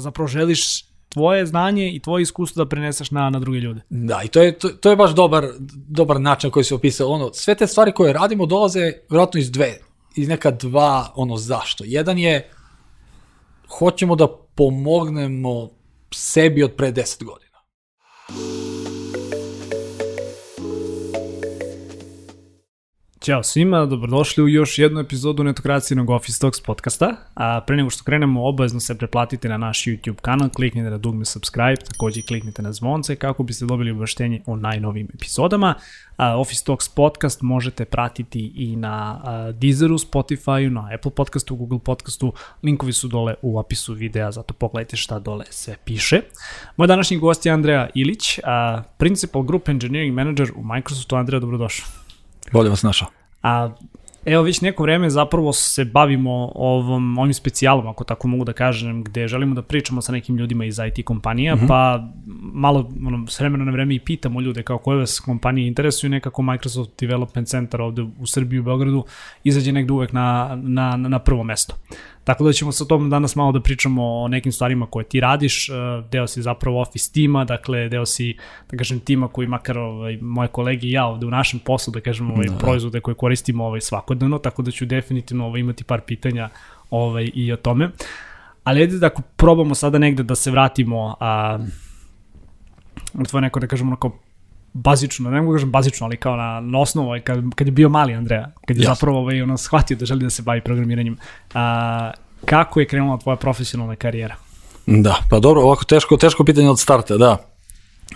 zapravo želiš tvoje znanje i tvoje iskustvo da preneseš na, na druge ljude. Da, i to je, to, to je baš dobar, dobar način koji se opisao. Ono, sve te stvari koje radimo dolaze vjerojatno iz dve, iz neka dva, ono, zašto. Jedan je, hoćemo da pomognemo sebi od pre 10 godina. Ćao svima, dobrodošli u još jednu epizodu netokracijnog Office Talks podcasta. A pre nego što krenemo, obavezno se preplatite na naš YouTube kanal, kliknite na dugme subscribe, takođe kliknite na zvonce kako biste dobili obaveštenje o najnovijim epizodama. A, Office Talks podcast možete pratiti i na Deezeru, Spotifyu, na Apple podcastu, Google podcastu. Linkovi su dole u opisu videa, zato pogledajte šta dole se piše. Moj današnji gost je Andreja Ilić, a, Principal Group Engineering Manager u Microsoftu. Andreja, dobrodošao. Bolje vas našao. A evo već neko vreme zapravo se bavimo ovom, ovim specijalom, ako tako mogu da kažem, gde želimo da pričamo sa nekim ljudima iz IT kompanija, mm -hmm. pa malo ono, s vremena na vreme i pitamo ljude kao koje vas kompanije interesuju, nekako Microsoft Development Center ovde u Srbiji, u Beogradu, izađe negde uvek na, na, na prvo mesto. Tako da ćemo sa tom danas malo da pričamo o nekim stvarima koje ti radiš, e, deo si zapravo office tima, dakle deo si, da kažem, tima koji makar ovaj, moje kolege i ja ovde u našem poslu, da kažem, ovaj, da. proizvode koje koristimo ovaj, svakodnevno, tako da ću definitivno ovaj, imati par pitanja ovaj, i o tome. Ali ajde da ako probamo sada negde da se vratimo a, na tvoje neko, da kažemo, onako bazično, ne mogu kažem bazično, ali kao na, na osnovu, kad, kad je bio mali Andreja, kad je yes. zapravo ovaj, ono, shvatio da želi da se bavi programiranjem, a, kako je krenula tvoja profesionalna karijera? Da, pa dobro, ovako teško, teško pitanje od starta, da.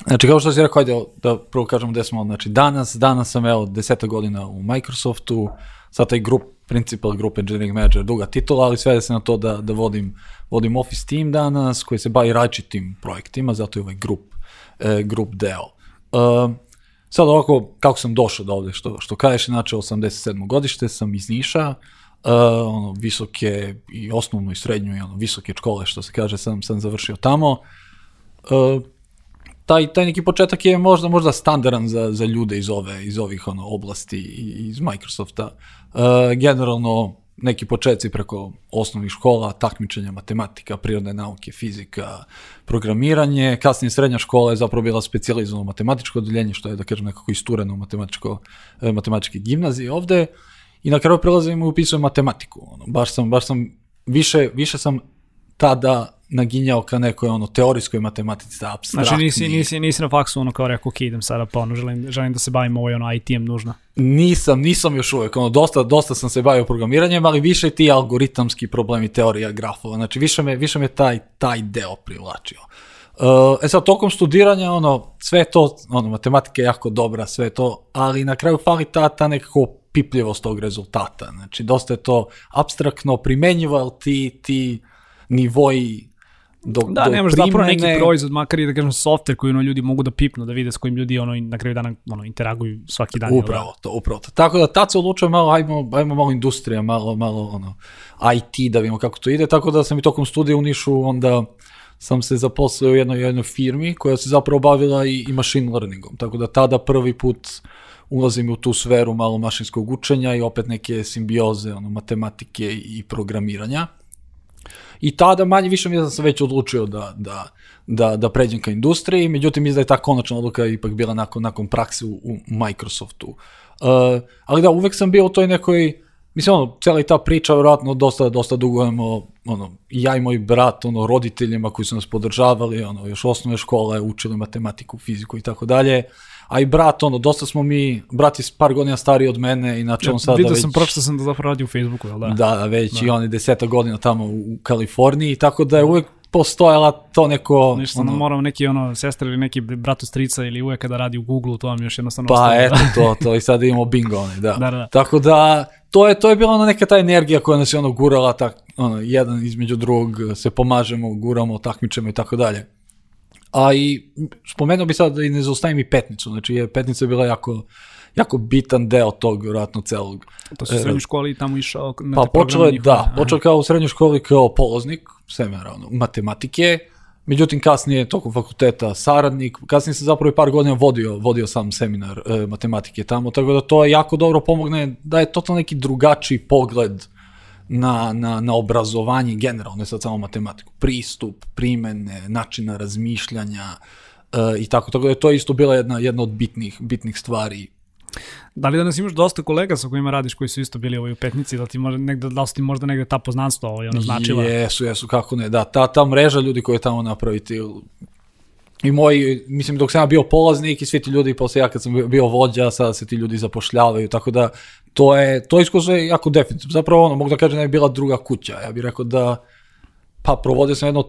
Znači, kao što si rekao, ajde da prvo kažemo gde smo, znači danas, danas sam evo deseta godina u Microsoftu, sad taj grup, principal group engineering manager, duga titula, ali sve se na to da, da vodim, vodim office team danas, koji se bavi različitim projektima, zato je ovaj grup, e, grup deo. Uh, sad ovako, kako sam došao do ovde, što, što kažeš, znači 87. godište, sam iz Niša, uh, ono, visoke i osnovnu i srednju i ono, visoke škole, što se kaže, sam, sam završio tamo. Uh, taj, taj neki početak je možda možda standardan za, za ljude iz ove iz ovih ono oblasti iz Microsofta. Uh, generalno neki početci preko osnovnih škola, takmičenja, matematika, prirodne nauke, fizika, programiranje, kasnije srednja škola je zapravo bila specializovano matematičko odeljenje, što je, da kažem, nekako istureno matematičko, e, matematičke gimnazije ovde, i na kraju prelazim i upisujem matematiku. Ono, baš sam, baš sam, više, više sam tada naginjao ka nekoj ono teorijskoj matematici, da abstraktni. Znači nisi, nisi, nisi na faksu ono kao rekao, ok, idem sada pa ono, želim, želim da se bavim ovaj ono IT-em nužno. Nisam, nisam još uvek, ono, dosta, dosta sam se bavio programiranjem, ali više ti algoritamski problemi, teorija grafova, znači više me, više me taj, taj deo privlačio. Uh, e sad, tokom studiranja, ono, sve to, ono, matematika je jako dobra, sve to, ali na kraju fali ta, ta nekako pipljivost tog rezultata. Znači, dosta je to abstraktno primenjivo, ali ti, ti nivoji do, da, do nemaš primene... zapravo neki proizvod, makar i da kažem software koji ono ljudi mogu da pipnu, da vide s kojim ljudi ono na kraju dana ono, interaguju svaki dan. Upravo to, upravo to. Tako da tad se odlučuje malo, ajmo, ajmo malo industrija, malo, malo ono, IT da vidimo kako to ide, tako da sam i tokom studija u Nišu onda sam se zaposlio u jednoj, jednoj firmi koja se zapravo bavila i, i machine learningom, tako da tada prvi put ulazim u tu sferu malo mašinskog učenja i opet neke simbioze ono, matematike i programiranja. I tada manje više mi da sam već odlučio da, da, da, da pređem ka industriji, međutim mislim da je ta konačna odluka ipak bila nakon, nakon prakse u, u Microsoftu. Uh, ali da, uvek sam bio u toj nekoj, mislim ono, cijela i ta priča, vjerojatno dosta, dosta dugujemo, ono, ja i moj brat, ono, roditeljima koji su nas podržavali, ono, još osnovne škole, učili matematiku, fiziku i tako dalje a i brat, ono, dosta smo mi, brat je par godina stariji od mene, inače ja, on sada vidio već... sam, pročito sam da zapravo radi u Facebooku, jel da? Da, da, već da. i on je deseta godina tamo u Kaliforniji, tako da je uvek postojala to neko... Ništa, ono, moram neki ono, sestra ili neki brato strica ili uvek kada radi u Google, to vam još jednostavno Pa ostaje, eto to, to i sad imamo bingo, one, da. da, da. Tako da, to je, to je bila ona neka ta energija koja nas je ono gurala, tak, ono, jedan između drugog se pomažemo, guramo, takmičemo i tako dalje. A i spomenuo bi sad da i ne zaustavim i petnicu, znači je petnica je bila jako, jako bitan deo tog, vjerojatno, celog. To se u srednjoj školi tamo išao na Pa počelo je, da, počeo kao u srednjoj školi kao polaznik, semera, ono, matematike, međutim kasnije tokom fakulteta saradnik, kasnije sam zapravo i par godina vodio, vodio sam seminar e, matematike tamo, tako da to je jako dobro pomogne, da je totalno neki drugačiji pogled na, na, na obrazovanje generalno, ne sad samo matematiku, pristup, primene, načina razmišljanja uh, i tako, tako da je to isto bila jedna, jedna od bitnih, bitnih stvari Da li danas imaš dosta kolega sa kojima radiš koji su isto bili ovaj u petnici, da ti možda negde, da li su ti možda negde ta poznanstva ovaj, ono značila? Jesu, jesu, kako ne, da, ta, ta mreža ljudi koji je tamo napraviti, i moji, mislim, dok sam ja bio polaznik i svi ti ljudi, posle ja kad sam bio vođa, sada se ti ljudi zapošljavaju, tako da to je, to iskustvo je jako definitivno. Zapravo ono, mogu da kažem da je bila druga kuća. Ja bih rekao da, pa provodio sam jedno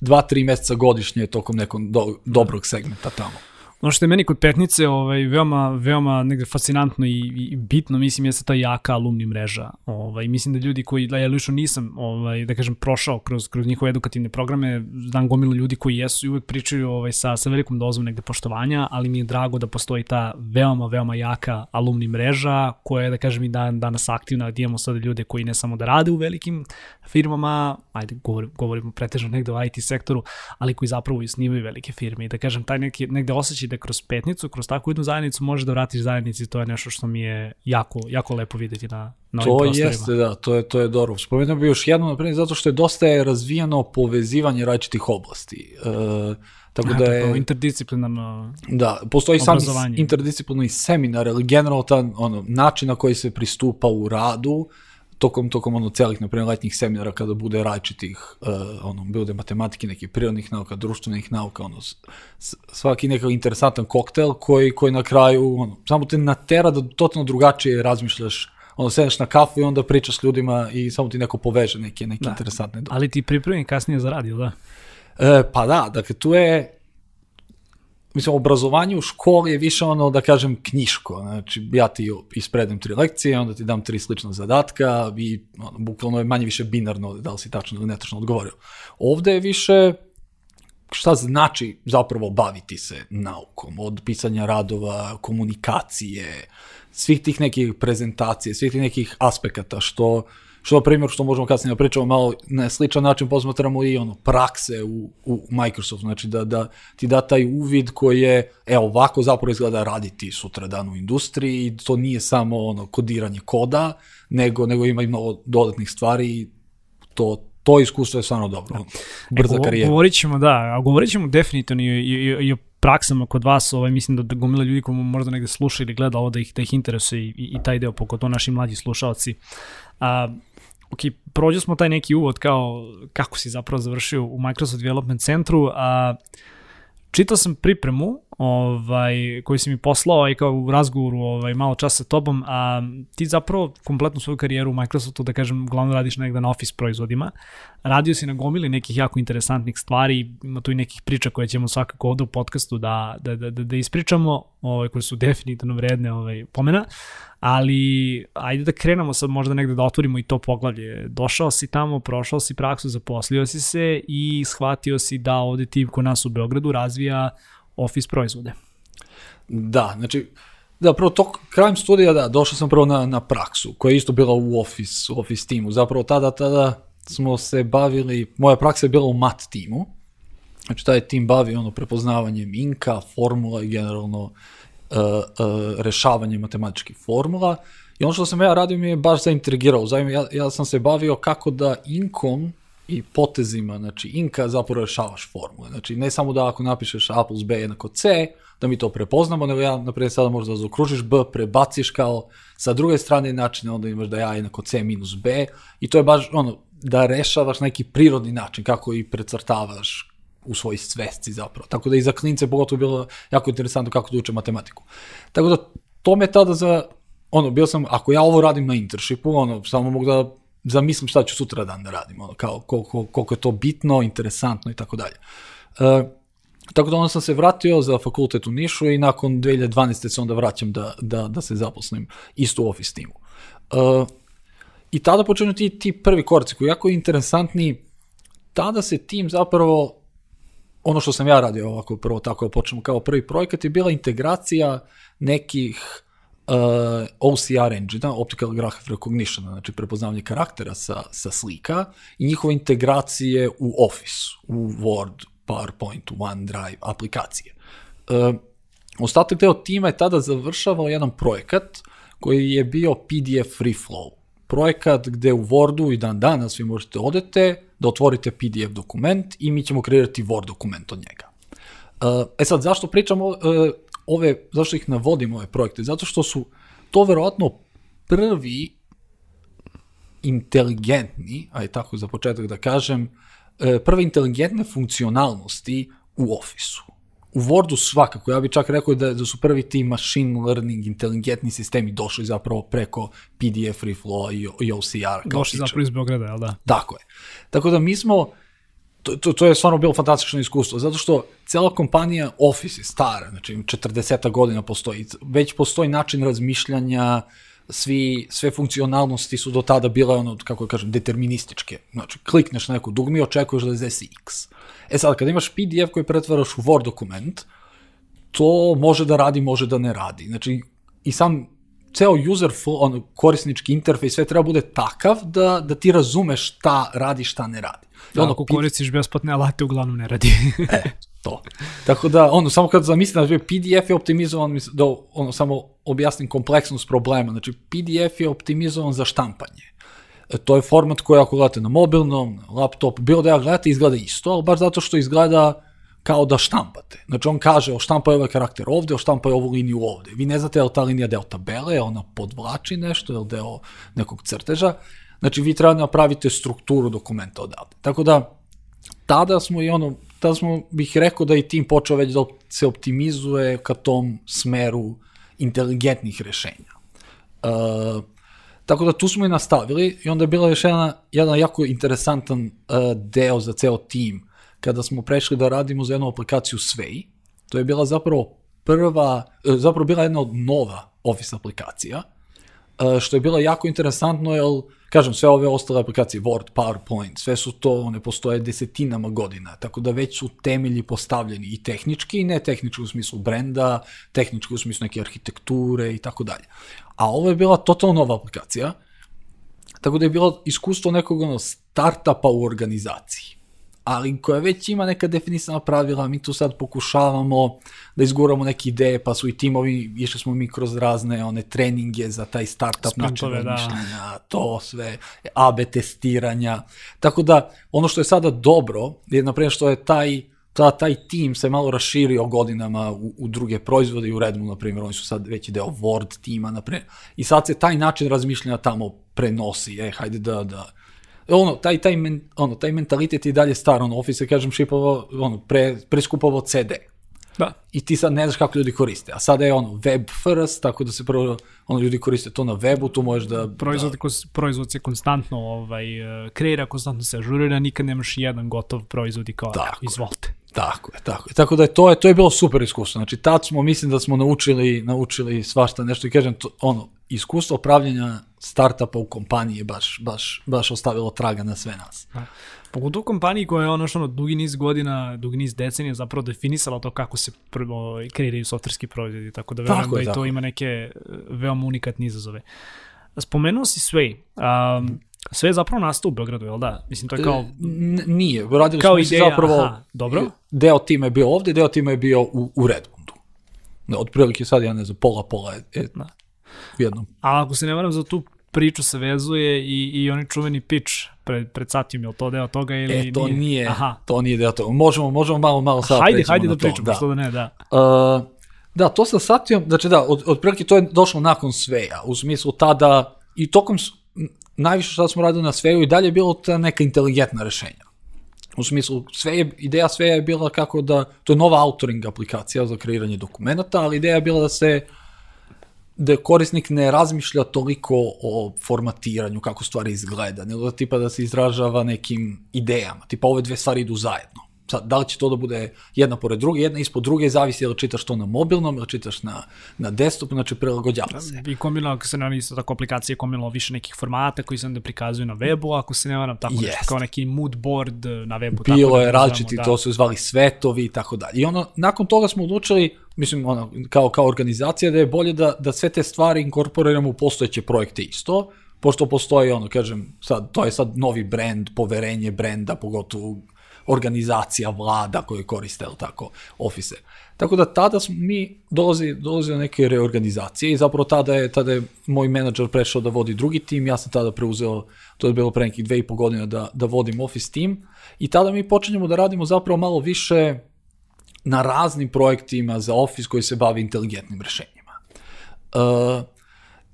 dva, tri meseca godišnje tokom nekog do, dobrog segmenta tamo. Ono što je meni kod Petnice ovaj, veoma, veoma negde fascinantno i, i bitno, mislim, jeste ta jaka alumni mreža. Ovaj, mislim da ljudi koji, da ja lično nisam, ovaj, da kažem, prošao kroz, kroz njihove edukativne programe, znam gomilu ljudi koji jesu i uvek pričaju ovaj, sa, sa velikom dozom negde poštovanja, ali mi je drago da postoji ta veoma, veoma jaka alumni mreža koja je, da kažem, i dan, danas aktivna, da imamo sada ljude koji ne samo da rade u velikim firmama, ajde, govorimo, govorimo pretežno negde u IT sektoru, ali koji zapravo i snimaju velike firme i da kažem, taj neki, negde osjećaj da kroz petnicu, kroz takvu jednu zajednicu možeš da vratiš zajednici, to je nešto što mi je jako, jako lepo videti na, na ovim to prostorima. jeste, da, to je, to je dobro. Spomenuo bi još jedno, naprimjer, zato što je dosta je razvijano povezivanje različitih oblasti. E, tako Ja, da tako, je... interdisciplinarno Da, postoji sam interdisciplinarni seminar, ali generalno ta, ono, način na koji se pristupa u radu, tokom, tokom ono celih, na primjer, letnjih seminara kada bude različitih, uh, ono, bude matematike, nekih prirodnih nauka, društvenih nauka, ono, svaki nekakav interesantan koktel koji, koji na kraju, ono, samo te natera da totalno drugačije razmišljaš, ono, sedeš na kafu i onda pričaš s ljudima i samo ti neko poveže neke, neke Da. interesantne Ali ti pripremi kasnije za radio, da? E, pa da, dakle, tu je, mislim, obrazovanje u školi je više ono, da kažem, knjiško. Znači, ja ti ispredem tri lekcije, onda ti dam tri slična zadatka i ono, bukvalno je manje više binarno da li si tačno ili netačno odgovorio. Ovde je više šta znači zapravo baviti se naukom, od pisanja radova, komunikacije, svih tih nekih prezentacije, svih tih nekih aspekata, što, što na primjer, što možemo kasnije da pričamo malo na sličan način posmatramo i ono, prakse u, u Microsoftu, znači da, da ti da taj uvid koji je, evo, ovako zapravo izgleda raditi sutra dan u industriji i to nije samo ono, kodiranje koda, nego, nego ima i mnogo dodatnih stvari i to, to iskustvo je stvarno dobro. Brza e, karijera. Govorit ćemo, da, a govorit ćemo definitivno i, i, i, i o praksama kod vas, ovaj, mislim da, da gomila ljudi koji možda negde sluša ili gleda ovo da ih, da ih interesuje i, i, i taj deo, pogotovo naši mlađi slušalci. A, ok, prođe smo taj neki uvod kao kako si zapravo završio u Microsoft Development Centru, a čitao sam pripremu ovaj, koju si mi poslao i kao u razgovoru ovaj, malo časa sa tobom, a ti zapravo kompletnu svoju karijeru u Microsoftu, da kažem, glavno radiš negde na Office proizvodima. Radio si na gomili nekih jako interesantnih stvari, ima tu i nekih priča koje ćemo svakako ovde u podcastu da, da, da, da, da ispričamo, ovaj, koje su definitivno vredne ovaj, pomena, ali ajde da krenemo sad možda negde da otvorimo i to poglavlje. Došao si tamo, prošao si praksu, zaposlio si se i shvatio si da ovde tim kod nas u Beogradu razvija Office proizvode. Da, znači, da, prvo to krajem studija, da, došao sam prvo na, na praksu, koja je isto bila u Office, Office timu. Zapravo tada, tada smo se bavili, moja praksa je bila u mat timu, znači taj tim bavi ono prepoznavanjem inka, formula i generalno uh, uh, rešavanje matematičkih formula. I ono što sam ja radio mi je baš zaintrigirao. Zaim, ja, ja sam se bavio kako da inkom i potezima, znači inka zapravo rešavaš formule. Znači ne samo da ako napišeš a plus b jednako c, da mi to prepoznamo, nego ja, naprijed, sada možda zaokružiš b, prebaciš kao sa druge strane načine, onda imaš da je a jednako c minus b i to je baš ono, da rešavaš neki prirodni način, kako i precrtavaš u svojoj svesci zapravo. Tako da i za klince pogotovo bilo jako interesantno kako da uče matematiku. Tako da to me tada za, ono, bio sam, ako ja ovo radim na internshipu, ono, samo mogu da zamislim šta ću sutra dan da radim, ono, kao koliko, koliko je to bitno, interesantno i tako dalje. E, tako da onda sam se vratio za fakultet u Nišu i nakon 2012. se onda vraćam da, da, da se zaposlim isto u office timu. E, I tada počinju ti, ti prvi koraci koji jako interesantni, tada se tim zapravo ono što sam ja radio ovako prvo tako da počnemo kao prvi projekat je bila integracija nekih uh, OCR engine, Optical Graph Recognition, znači prepoznavanje karaktera sa, sa slika i njihove integracije u Office, u Word, PowerPoint, OneDrive, aplikacije. Uh, ostatak deo tima je tada završavao jedan projekat koji je bio PDF Free Flow. projekat gde u Wordu i dan danas vi možete odete da otvorite PDF dokument i mi ćemo kreirati Word dokument od njega. Uh, e sad, zašto pričamo uh, ove, zašto ih navodim ove projekte? Zato što su to verovatno prvi inteligentni, aj tako za početak da kažem, uh, prve inteligentne funkcionalnosti u Office-u. U Wordu svakako, ja bih čak rekao da, da su prvi ti machine learning inteligentni sistemi došli zapravo preko PDF reflow i, i OCR. Došli zapravo iz Beograda, jel da? Tako je. Tako da mi smo, to, to, to je stvarno bilo fantastično iskustvo, zato što cela kompanija Office je stara, znači 40 godina postoji, već postoji način razmišljanja, svi, sve funkcionalnosti su do tada bile, ono, kako kažem, determinističke. Znači, klikneš na neku dugmi i očekuješ da desi x. E sad, kad imaš PDF koji pretvaraš u Word dokument, to može da radi, može da ne radi. Znači, i sam ceo user flow, on, korisnički interfejs, sve treba bude takav da, da ti razumeš šta radi, šta ne radi. Da, ono, ako koristiš besplatne alate, uglavnom ne radi. e, to. Tako da, ono, samo kad zamislim da PDF je optimizovan, da ono, samo objasnim kompleksnost problema. Znači, PDF je optimizovan za štampanje. E, to je format koji ako gledate na mobilnom, laptop, bilo da ja gledate, izgleda isto, ali baš zato što izgleda kao da štampate. Znači on kaže, oštampaj ovaj karakter ovde, oštampaj ovu liniju ovde. Vi ne znate je li ta linija deo tabele, je ona podvlači nešto, je li deo nekog crteža. Znači vi treba da napravite strukturu dokumenta odavde. Tako da, tada smo i ono, tada smo, bih rekao da i tim počeo već da se optimizuje ka tom smeru inteligentnih rešenja. Uh, tako da tu smo i nastavili i onda je bila još jedna, jedan jako interesantan uh, deo za ceo tim kada smo prešli da radimo za jednu aplikaciju Svej. To je bila zapravo prva, uh, zapravo bila jedna od nova Office aplikacija, uh, što je bilo jako interesantno, jer kažem, sve ove ostale aplikacije, Word, PowerPoint, sve su to, one postoje desetinama godina, tako da već su temelji postavljeni i tehnički, i ne tehnički u smislu brenda, tehnički u smislu neke arhitekture i tako dalje. A ovo je bila totalno nova aplikacija, tako da je bilo iskustvo nekog ono, startupa u organizaciji ali koja već ima neka definisana pravila, mi tu sad pokušavamo da izguramo neke ideje, pa su i timovi, išli smo mi kroz razne one treninge za taj startup način da. razmišljanja, to sve, AB testiranja, tako da ono što je sada dobro je naprimjer što je taj ta, taj tim se malo raširio godinama u, u druge proizvode i u Redmu, na primjer, oni su sad veći deo Word tima, na primjer, i sad se taj način razmišljanja tamo prenosi, e, hajde da, da, ono, taj, taj, men, ono, taj mentalitet je dalje star, ono, Office, kažem, šipovo, ono, pre, preskupovo CD. Da. I ti sad ne znaš kako ljudi koriste. A sada je ono web first, tako da se prvo ono ljudi koriste to na webu, tu možeš da proizvod da... proizvod se konstantno ovaj kreira, konstantno se ažurira, nikad nemaš jedan gotov proizvod i kao tako izvolite. Tako je, tako je. Tako da je to je to je bilo super iskustvo. Znači tad smo mislim da smo naučili naučili svašta nešto i kažem to, ono iskustvo pravljenja startupa u kompaniji je baš, baš, baš ostavilo traga na sve nas. Da. Pogotovo kompaniji koja je ono što ono dugi niz godina, dugi niz decenija zapravo definisala to kako se prvo kreiraju softverski proizvodi, tako da verujem da i to ima neke e, veoma unikatne izazove. Spomenuo si Sway. Um, sve je zapravo nastao u Beogradu, jel da? Mislim, to je kao... N nije, radili kao smo ideja, zapravo... Aha, dobro. Deo tima je bio ovde, deo tima je bio u, u Redmondu. Otprilike sad, ja ne znam, pola, pola je, je da. u jednom. A ako se ne varam za tu priču se vezuje i, i oni čuveni pitch pred, pred Satijom, je li to deo toga ili e, to nije? nije Aha. To nije deo toga. Možemo, možemo malo, malo sad hajde, hajde da pričamo, da. što da ne, da. Uh, da, to sa Satijom, znači da, od, od prilike to je došlo nakon Sveja, u smislu tada i tokom, najviše što smo radili na Sveju i dalje je bilo ta neka inteligentna rešenja. U smislu, sve je, ideja Sveja je bila kako da, to je nova autoring aplikacija za kreiranje dokumenta, ali ideja je bila da se uh, da korisnik ne razmišlja toliko o formatiranju, kako stvari izgleda, nego da tipa da se izražava nekim idejama, tipa ove dve stvari idu zajedno. Sad, da li će to da bude jedna pored druge, jedna ispod druge, zavisi da li čitaš to na mobilnom ili čitaš na, na desktopu, znači prilagođava se. I komilo, ako se ne isto tako aplikacije, komilo više nekih formata koji se onda prikazuju na webu, ako se ne varam, tako yes. nešto kao neki mood board na webu. Bilo tako da je različiti, da. to su zvali svetovi i tako dalje. I ono, nakon toga smo odlučili, mislim, ono, kao, kao organizacija, da je bolje da, da sve te stvari inkorporiramo u postojeće projekte isto, pošto postoji, ono, kažem, sad, to je sad novi brand, poverenje brenda, pogotovo organizacija, vlada koje koriste, ili tako, ofise. Tako da tada smo mi dolazi, dolazi do neke reorganizacije i zapravo tada je, tada je moj menadžer prešao da vodi drugi tim, ja sam tada preuzeo, to je bilo pre nekih dve i po godina da, da vodim office tim i tada mi počinjemo da radimo zapravo malo više na raznim projektima za office koji se bavi inteligentnim rešenjima. Uh,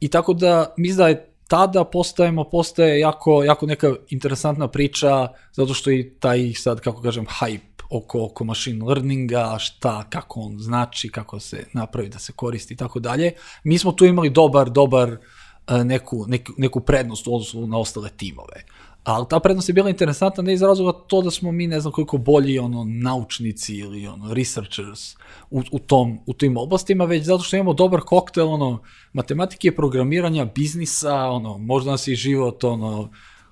I tako da, mislim da je tada postajemo, postaje jako, jako neka interesantna priča, zato što i taj sad, kako kažem, hype oko, oko machine learninga, šta, kako on znači, kako se napravi da se koristi i tako dalje. Mi smo tu imali dobar, dobar e, neku, neku, neku prednost u odnosu na ostale timove. Ali ta prednost je bila interesantna ne iz razloga to da smo mi ne znam koliko bolji ono naučnici ili ono researchers u, u, tom, u tim oblastima, već zato što imamo dobar koktel ono matematike, programiranja, biznisa, ono možda nas i život ono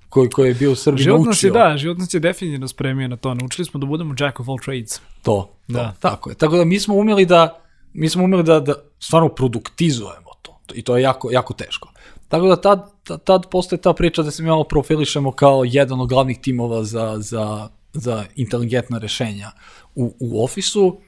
koji, koji je bio u Srbiji život naučio. nas je, da, život nas je definitivno spremio na to. Naučili smo da budemo jack of all trades. To, to, Da. tako je. Tako da mi smo umeli da, mi smo umeli da, da stvarno produktizujemo to. I to je jako, jako teško. Tako da tad, tad, postoje ta priča da se mi malo profilišemo kao jedan od glavnih timova za, za, za inteligentna rešenja u, u ofisu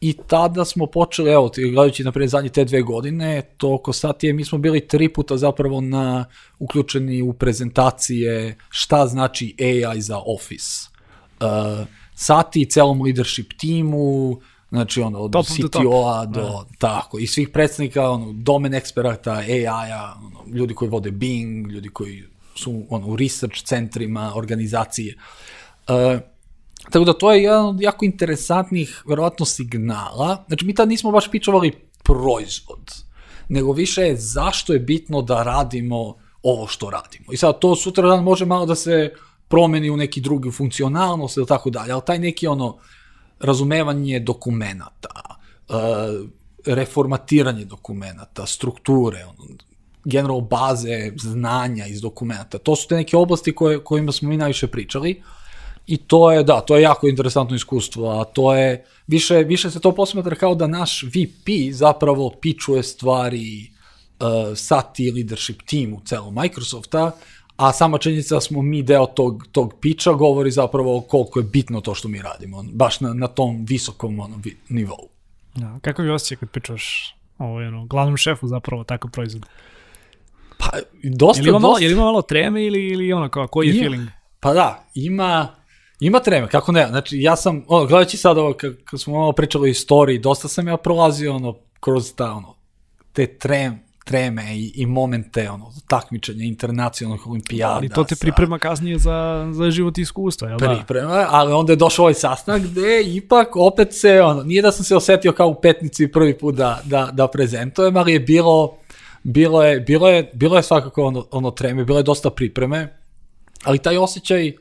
i tada smo počeli, evo, gledajući naprijed zadnje te dve godine, to oko Satije, mi smo bili tri puta zapravo na, uključeni u prezentacije šta znači AI za Office. Uh, Sati celom leadership timu, znači ono, od. CTO-a do, tako, i svih predstavnika, ono, domen eksperata, AI-a, ono, ljudi koji vode Bing, ljudi koji su ono, u research centrima, organizacije. Uh, Tako da to je jedan od jako interesantnih, verovatno, signala. Znači, mi tad nismo baš pičovali proizvod, nego više je zašto je bitno da radimo ovo što radimo. I sad to sutra dan može malo da se promeni u neki drugi funkcionalnost ili tako dalje, ali taj neki ono razumevanje dokumenata, uh, reformatiranje dokumenata, strukture, ono, general baze znanja iz dokumenata, to su te neke oblasti koje, kojima smo mi najviše pričali, I to je, da, to je jako interesantno iskustvo, a to je, više, više se to posmatra kao da naš VP zapravo pičuje stvari uh, sa ti leadership timu celom Microsofta, a sama činjenica da smo mi deo tog, tog piča govori zapravo koliko je bitno to što mi radimo, baš na, na tom visokom ono, vi, nivou. Da. Kako je osjećaj kad pričaš ovo, ono, glavnom šefu zapravo takav proizvod? Pa, dosta, Je ima malo, dosta. je li ima malo treme ili, ili ono, kao, koji je Ima. feeling? Pa da, ima, ima treme, kako ne, znači ja sam, ono, gledajući sad ovo, kad, smo malo pričali o istoriji, dosta sam ja prolazio, ono, kroz ta, ono, te trem, treme i, i momente, ono, takmičenja internacionalnih olimpijada. Ali to te sa- priprema kasnije za, za život i iskustva, jel da? priprema, ali onda je došao ovaj sastanak gde ipak opet se, ono, nije da sam se osetio kao u petnici prvi put da, da, da prezentujem, ali je bilo, bilo je, bilo je, bilo je svakako ono, ono treme, bilo je dosta pripreme, ali taj osjećaj,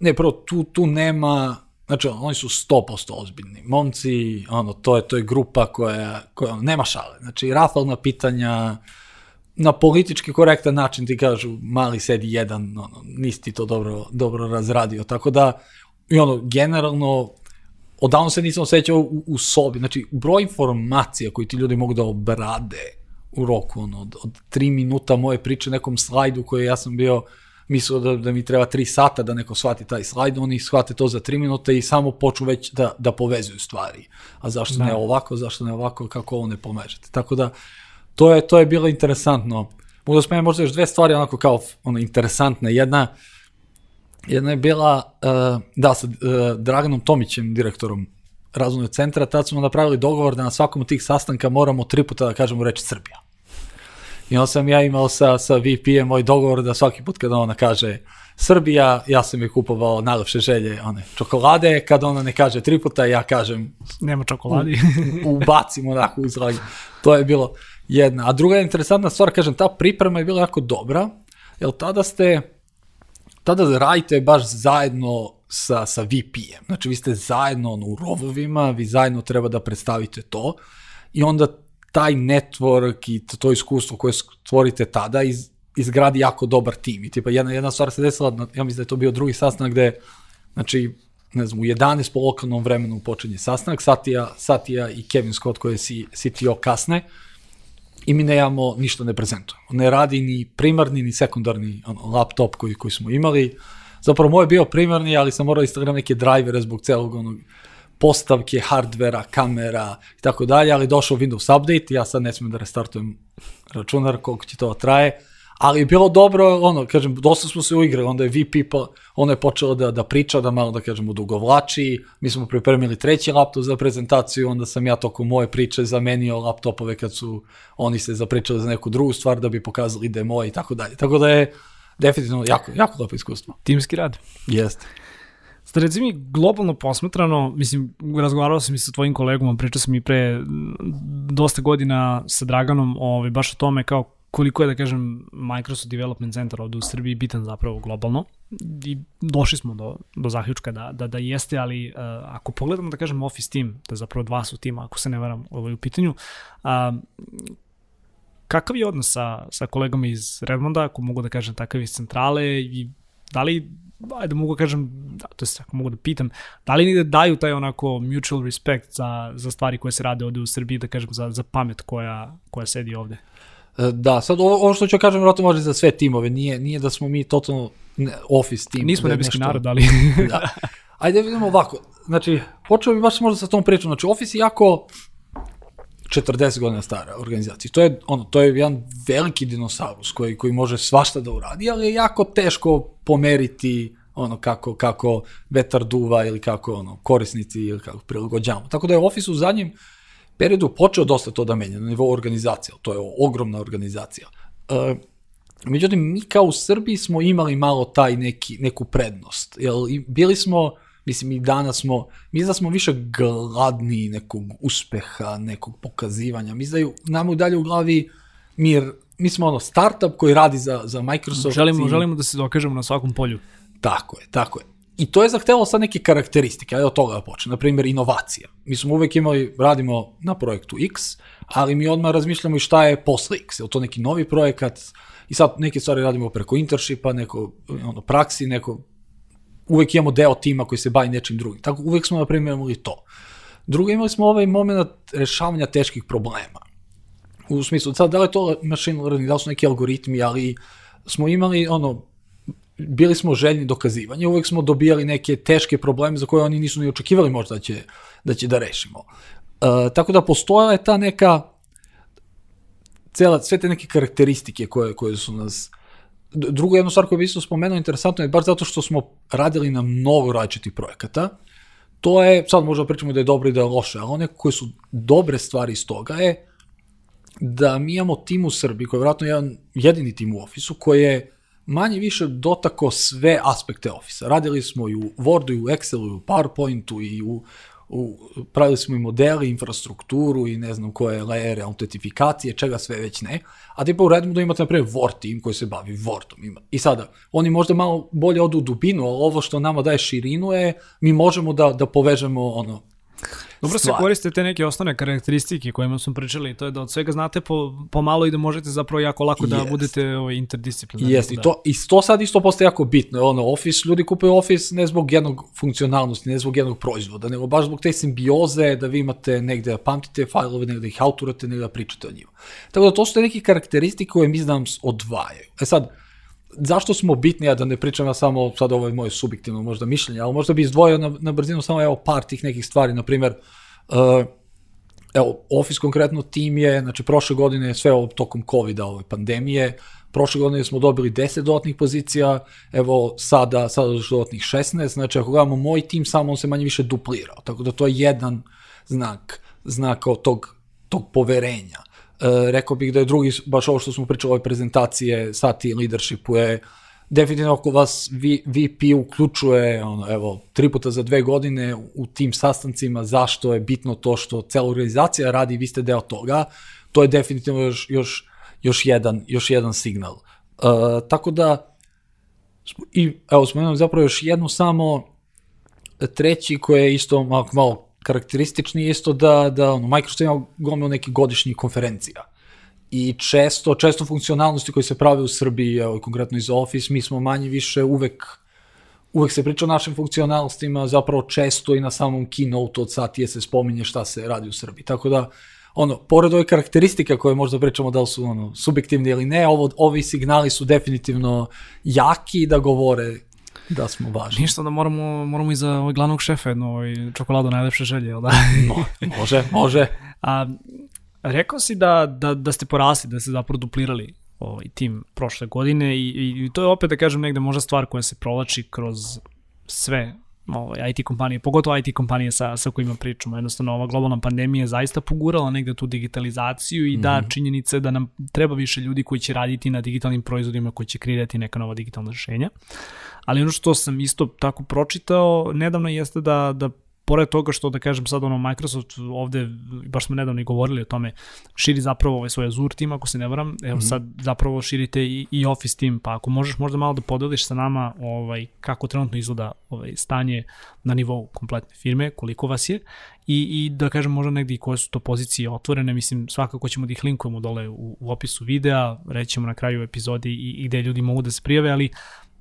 ne, prvo, tu, tu nema, znači, oni su 100% ozbiljni. Momci, ono, to je, to je grupa koja, koja ono, nema šale. Znači, rafalna pitanja, na politički korektan način ti kažu, mali sedi jedan, ono, nisi ti to dobro, dobro razradio. Tako da, i ono, generalno, odavno se nisam osjećao u, u sobi. Znači, broj informacija koji ti ljudi mogu da obrade u roku, ono, od, od tri minuta moje priče nekom slajdu koje ja sam bio mislio da, da mi treba tri sata da neko shvati taj slajd, oni shvate to za tri minuta i samo počnu već da, da povezuju stvari. A zašto Da. ne ovako, zašto ne ovako, kako ovo ne pomežete. Tako da, to je, to je bilo interesantno. Mogu da spomenem možda još dve stvari onako kao ono, interesantne. Jedna, jedna je bila, uh, da, sa uh, Draganom Tomićem, direktorom razvojnog centra, tad smo napravili dogovor da na svakom od tih sastanka moramo tri puta da kažemo reč Srbija. I onda sam ja imao sa, sa VP-em moj dogovor da svaki put kada ona kaže Srbija, ja sam je kupovao najlepše želje, one čokolade, kada ona ne kaže tri puta, ja kažem Nema čokoladi. ubacimo onako u zrak. To je bilo jedna. A druga interesantna stvar, kažem, ta priprema je bila jako dobra, jer tada ste, tada radite baš zajedno sa, sa VP-em. Znači, vi ste zajedno ono, u rovovima, vi zajedno treba da predstavite to i onda taj network i to, iskustvo koje stvorite tada iz, izgradi jako dobar tim. I tipa jedna, jedna stvar se desila, ja mislim da je to bio drugi sastanak gde, znači, ne znam, u 11 po lokalnom vremenu počinje sastanak, Satija, Satija i Kevin Scott koji C- CTO kasne i mi nemamo, ništa ne prezentujemo. Ne radi ni primarni ni sekundarni laptop koji, koji smo imali, zapravo moj je bio primarni, ali sam morao instalirati neke drivere zbog celog onog postavke, hardvera, kamera i tako dalje, ali došao Windows update, ja sad ne smijem da restartujem računar, koliko će to traje, ali je bilo dobro, ono, kažem, dosta smo se uigrali, onda je VP, pa, ona je počela da, da priča, da malo, da kažem, odugovlači, mi smo pripremili treći laptop za prezentaciju, onda sam ja tokom moje priče zamenio laptopove kad su oni se zapričali za neku drugu stvar, da bi pokazali demo i tako dalje. Tako da je definitivno jako, jako lepo iskustvo. Timski rad. Jeste. Sada reci mi, globalno posmetrano, mislim, razgovarao sam i sa tvojim kolegom, pričao sam i pre dosta godina sa Draganom ovaj, baš o tome kao koliko je, da kažem, Microsoft Development Center ovde u Srbiji bitan zapravo globalno. I došli smo do, do zaključka da, da, da jeste, ali uh, ako pogledamo, da kažem, Office team, da zapravo dva su tima, ako se ne varam ovaj, u pitanju, uh, kakav je odnos sa, sa kolegama iz Redmonda, ako mogu da kažem takav iz centrale i da li ajde mogu da kažem, da, to jest ako mogu da pitam, da li negde daju taj onako mutual respect za, za stvari koje se rade ovde u Srbiji, da kažem, za, za pamet koja, koja sedi ovde? E, da, sad ovo, ovo što ću kažem, vjerojatno može za sve timove, nije, nije da smo mi totalno office tim. Nismo da nebeski nešto... narod, ali... da. Ajde vidimo ovako, znači, počeo bi baš možda sa tom pričom, znači Office je jako 40 godina stara organizacija. To je, ono, to je jedan veliki dinosaurus koji, koji može svašta da uradi, ali je jako teško pomeriti ono kako, kako vetar duva ili kako ono, korisnici ili kako prilagođavamo. Tako da je Office u zadnjem periodu počeo dosta to da menja na nivou organizacije, to je ogromna organizacija. E, međutim, mi kao u Srbiji smo imali malo taj neki, neku prednost, jer bili smo, mislim i danas smo, mi da smo više gladni nekog uspeha, nekog pokazivanja, mi da nam u dalje u glavi mir, mi smo ono startup koji radi za, za Microsoft. Želimo, i... želimo da se dokažemo na svakom polju. Tako je, tako je. I to je zahtevalo sad neke karakteristike, ajde od toga da počne. Na primjer, inovacija. Mi smo uvek imali, radimo na projektu X, ali mi odmah razmišljamo i šta je posle X. Je to neki novi projekat? I sad neke stvari radimo preko internshipa, neko ono, praksi, neko... Uvek imamo deo tima koji se bavi nečim drugim. Tako uvek smo, na primjer, imali to. Drugo, imali smo ovaj moment rešavanja teških problema. U smislu, sad, da li to machine learning, da li su neki algoritmi, ali smo imali ono, bili smo željni dokazivanja, uvek smo dobijali neke teške probleme za koje oni nisu ni očekivali možda da će da, će da rešimo. Uh, tako da postojala je ta neka cela, sve te neke karakteristike koje, koje su nas Druga jedna stvar koju bih isto spomenuo interesantno je baš zato što smo radili na mnogo različitih projekata. To je, sad možda pričamo da je dobro i da je loše, ali one koje su dobre stvari iz toga je da mi imamo tim u Srbiji, koji je vratno jedan jedini tim u ofisu, koji je manje više dotako sve aspekte Office-a. Radili smo i u Wordu, i u Excelu, i u PowerPointu, i u, u, pravili smo i modeli, infrastrukturu i ne znam koje lejere, autentifikacije, čega sve već ne. A tipa u Redmondu imate, na primjer, Word team koji se bavi Wordom. Ima. I sada, oni možda malo bolje odu u dubinu, ali ovo što nama daje širinu je, mi možemo da, da povežemo ono, Dobro stvar. se koriste te neke osnovne karakteristike kojima smo pričali, to je da od svega znate po, pomalo i da možete zapravo jako lako da yes. budete ovaj, interdisciplinarni. Jeste, da. i, to, i to sad isto postaje jako bitno. Ono, Office, ljudi kupuju Office ne zbog jednog funkcionalnosti, ne zbog jednog proizvoda, nego baš zbog te simbioze da vi imate negde da pamtite fajlove, negde da ih autorate, negde da pričate o njima. Tako da to su te neke karakteristike koje mi znam odvajaju. E sad, zašto smo bitni, ja da ne pričam ja samo, sad ovo je moje subjektivno možda mišljenje, ali možda bi izdvojio na, na brzinu samo evo par tih nekih stvari, na primer, uh, evo, Office konkretno tim je, znači prošle godine sve ovo tokom COVID-a, ove pandemije, prošle godine smo dobili 10 dodatnih pozicija, evo sada, sada još dodatnih 16, znači ako gledamo moj tim, samo on se manje više duplirao, tako da to je jedan znak, znak tog, tog poverenja. E, rekao bih da je drugi, baš ovo što smo pričali ove prezentacije, sati leadershipu je definitivno ako vas VP uključuje, ono, evo, tri puta za dve godine u tim sastancima, zašto je bitno to što cela organizacija radi, vi ste deo toga, to je definitivno još, još, još, jedan, još jedan signal. Uh, tako da, i evo, spomenujem zapravo još jednu samo, treći koji je isto malo, malo karakteristični isto da, da ono, Microsoft ima gomilu nekih godišnjih konferencija. I često, često funkcionalnosti koje se prave u Srbiji, evo, konkretno iz Office, mi smo manje više uvek uvek se priča o našim funkcionalnostima, zapravo često i na samom keynote od sati se spominje šta se radi u Srbiji. Tako da, ono, pored ove karakteristike koje možda pričamo da li su ono, subjektivni ili ne, ovo, ovi signali su definitivno jaki da govore da smo važni. Ništa da moramo, moramo i za ovaj glavnog šefa jednu ovaj, čokoladu najlepše želje, jel da? No, može, može. A, rekao si da, da, da ste porasli, da ste zapravo duplirali ovaj tim prošle godine i, i, i to je opet da kažem negde možda stvar koja se provlači kroz sve ovaj, IT kompanije, pogotovo IT kompanije sa, sa kojima pričamo. Jednostavno, ova globalna pandemija je zaista pogurala negde tu digitalizaciju i da, mm -hmm. činjenice da nam treba više ljudi koji će raditi na digitalnim proizvodima, koji će kreirati neka nova digitalna rešenja. Ali ono što sam isto tako pročitao nedavno jeste da, da pored toga što da kažem sad ono Microsoft ovde, baš smo nedavno i govorili o tome, širi zapravo ovaj svoj Azure tim ako se ne varam, evo mm -hmm. sad zapravo širite i, i Office tim, pa ako možeš možda malo da podeliš sa nama ovaj, kako trenutno izgleda ovaj, stanje na nivou kompletne firme, koliko vas je i, i da kažem možda negdje koje su to pozicije otvorene, mislim svakako ćemo da ih linkujemo dole u, u opisu videa, rećemo na kraju epizodi i, i gde ljudi mogu da se prijave, ali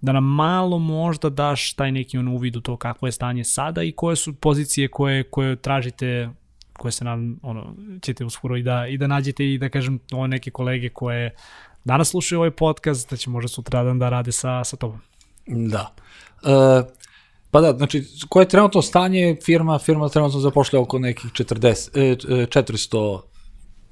da nam malo možda daš taj neki on uvid u to kakvo je stanje sada i koje su pozicije koje, koje tražite koje se nam, ono, ćete uskoro i da, i da nađete i da kažem ove neke kolege koje danas slušaju ovaj podcast, da će možda sutradan da rade sa, sa tobom. Da. E, pa da, znači, koje je trenutno stanje, firma, firma trenutno zapošlja oko nekih 40, 400 e,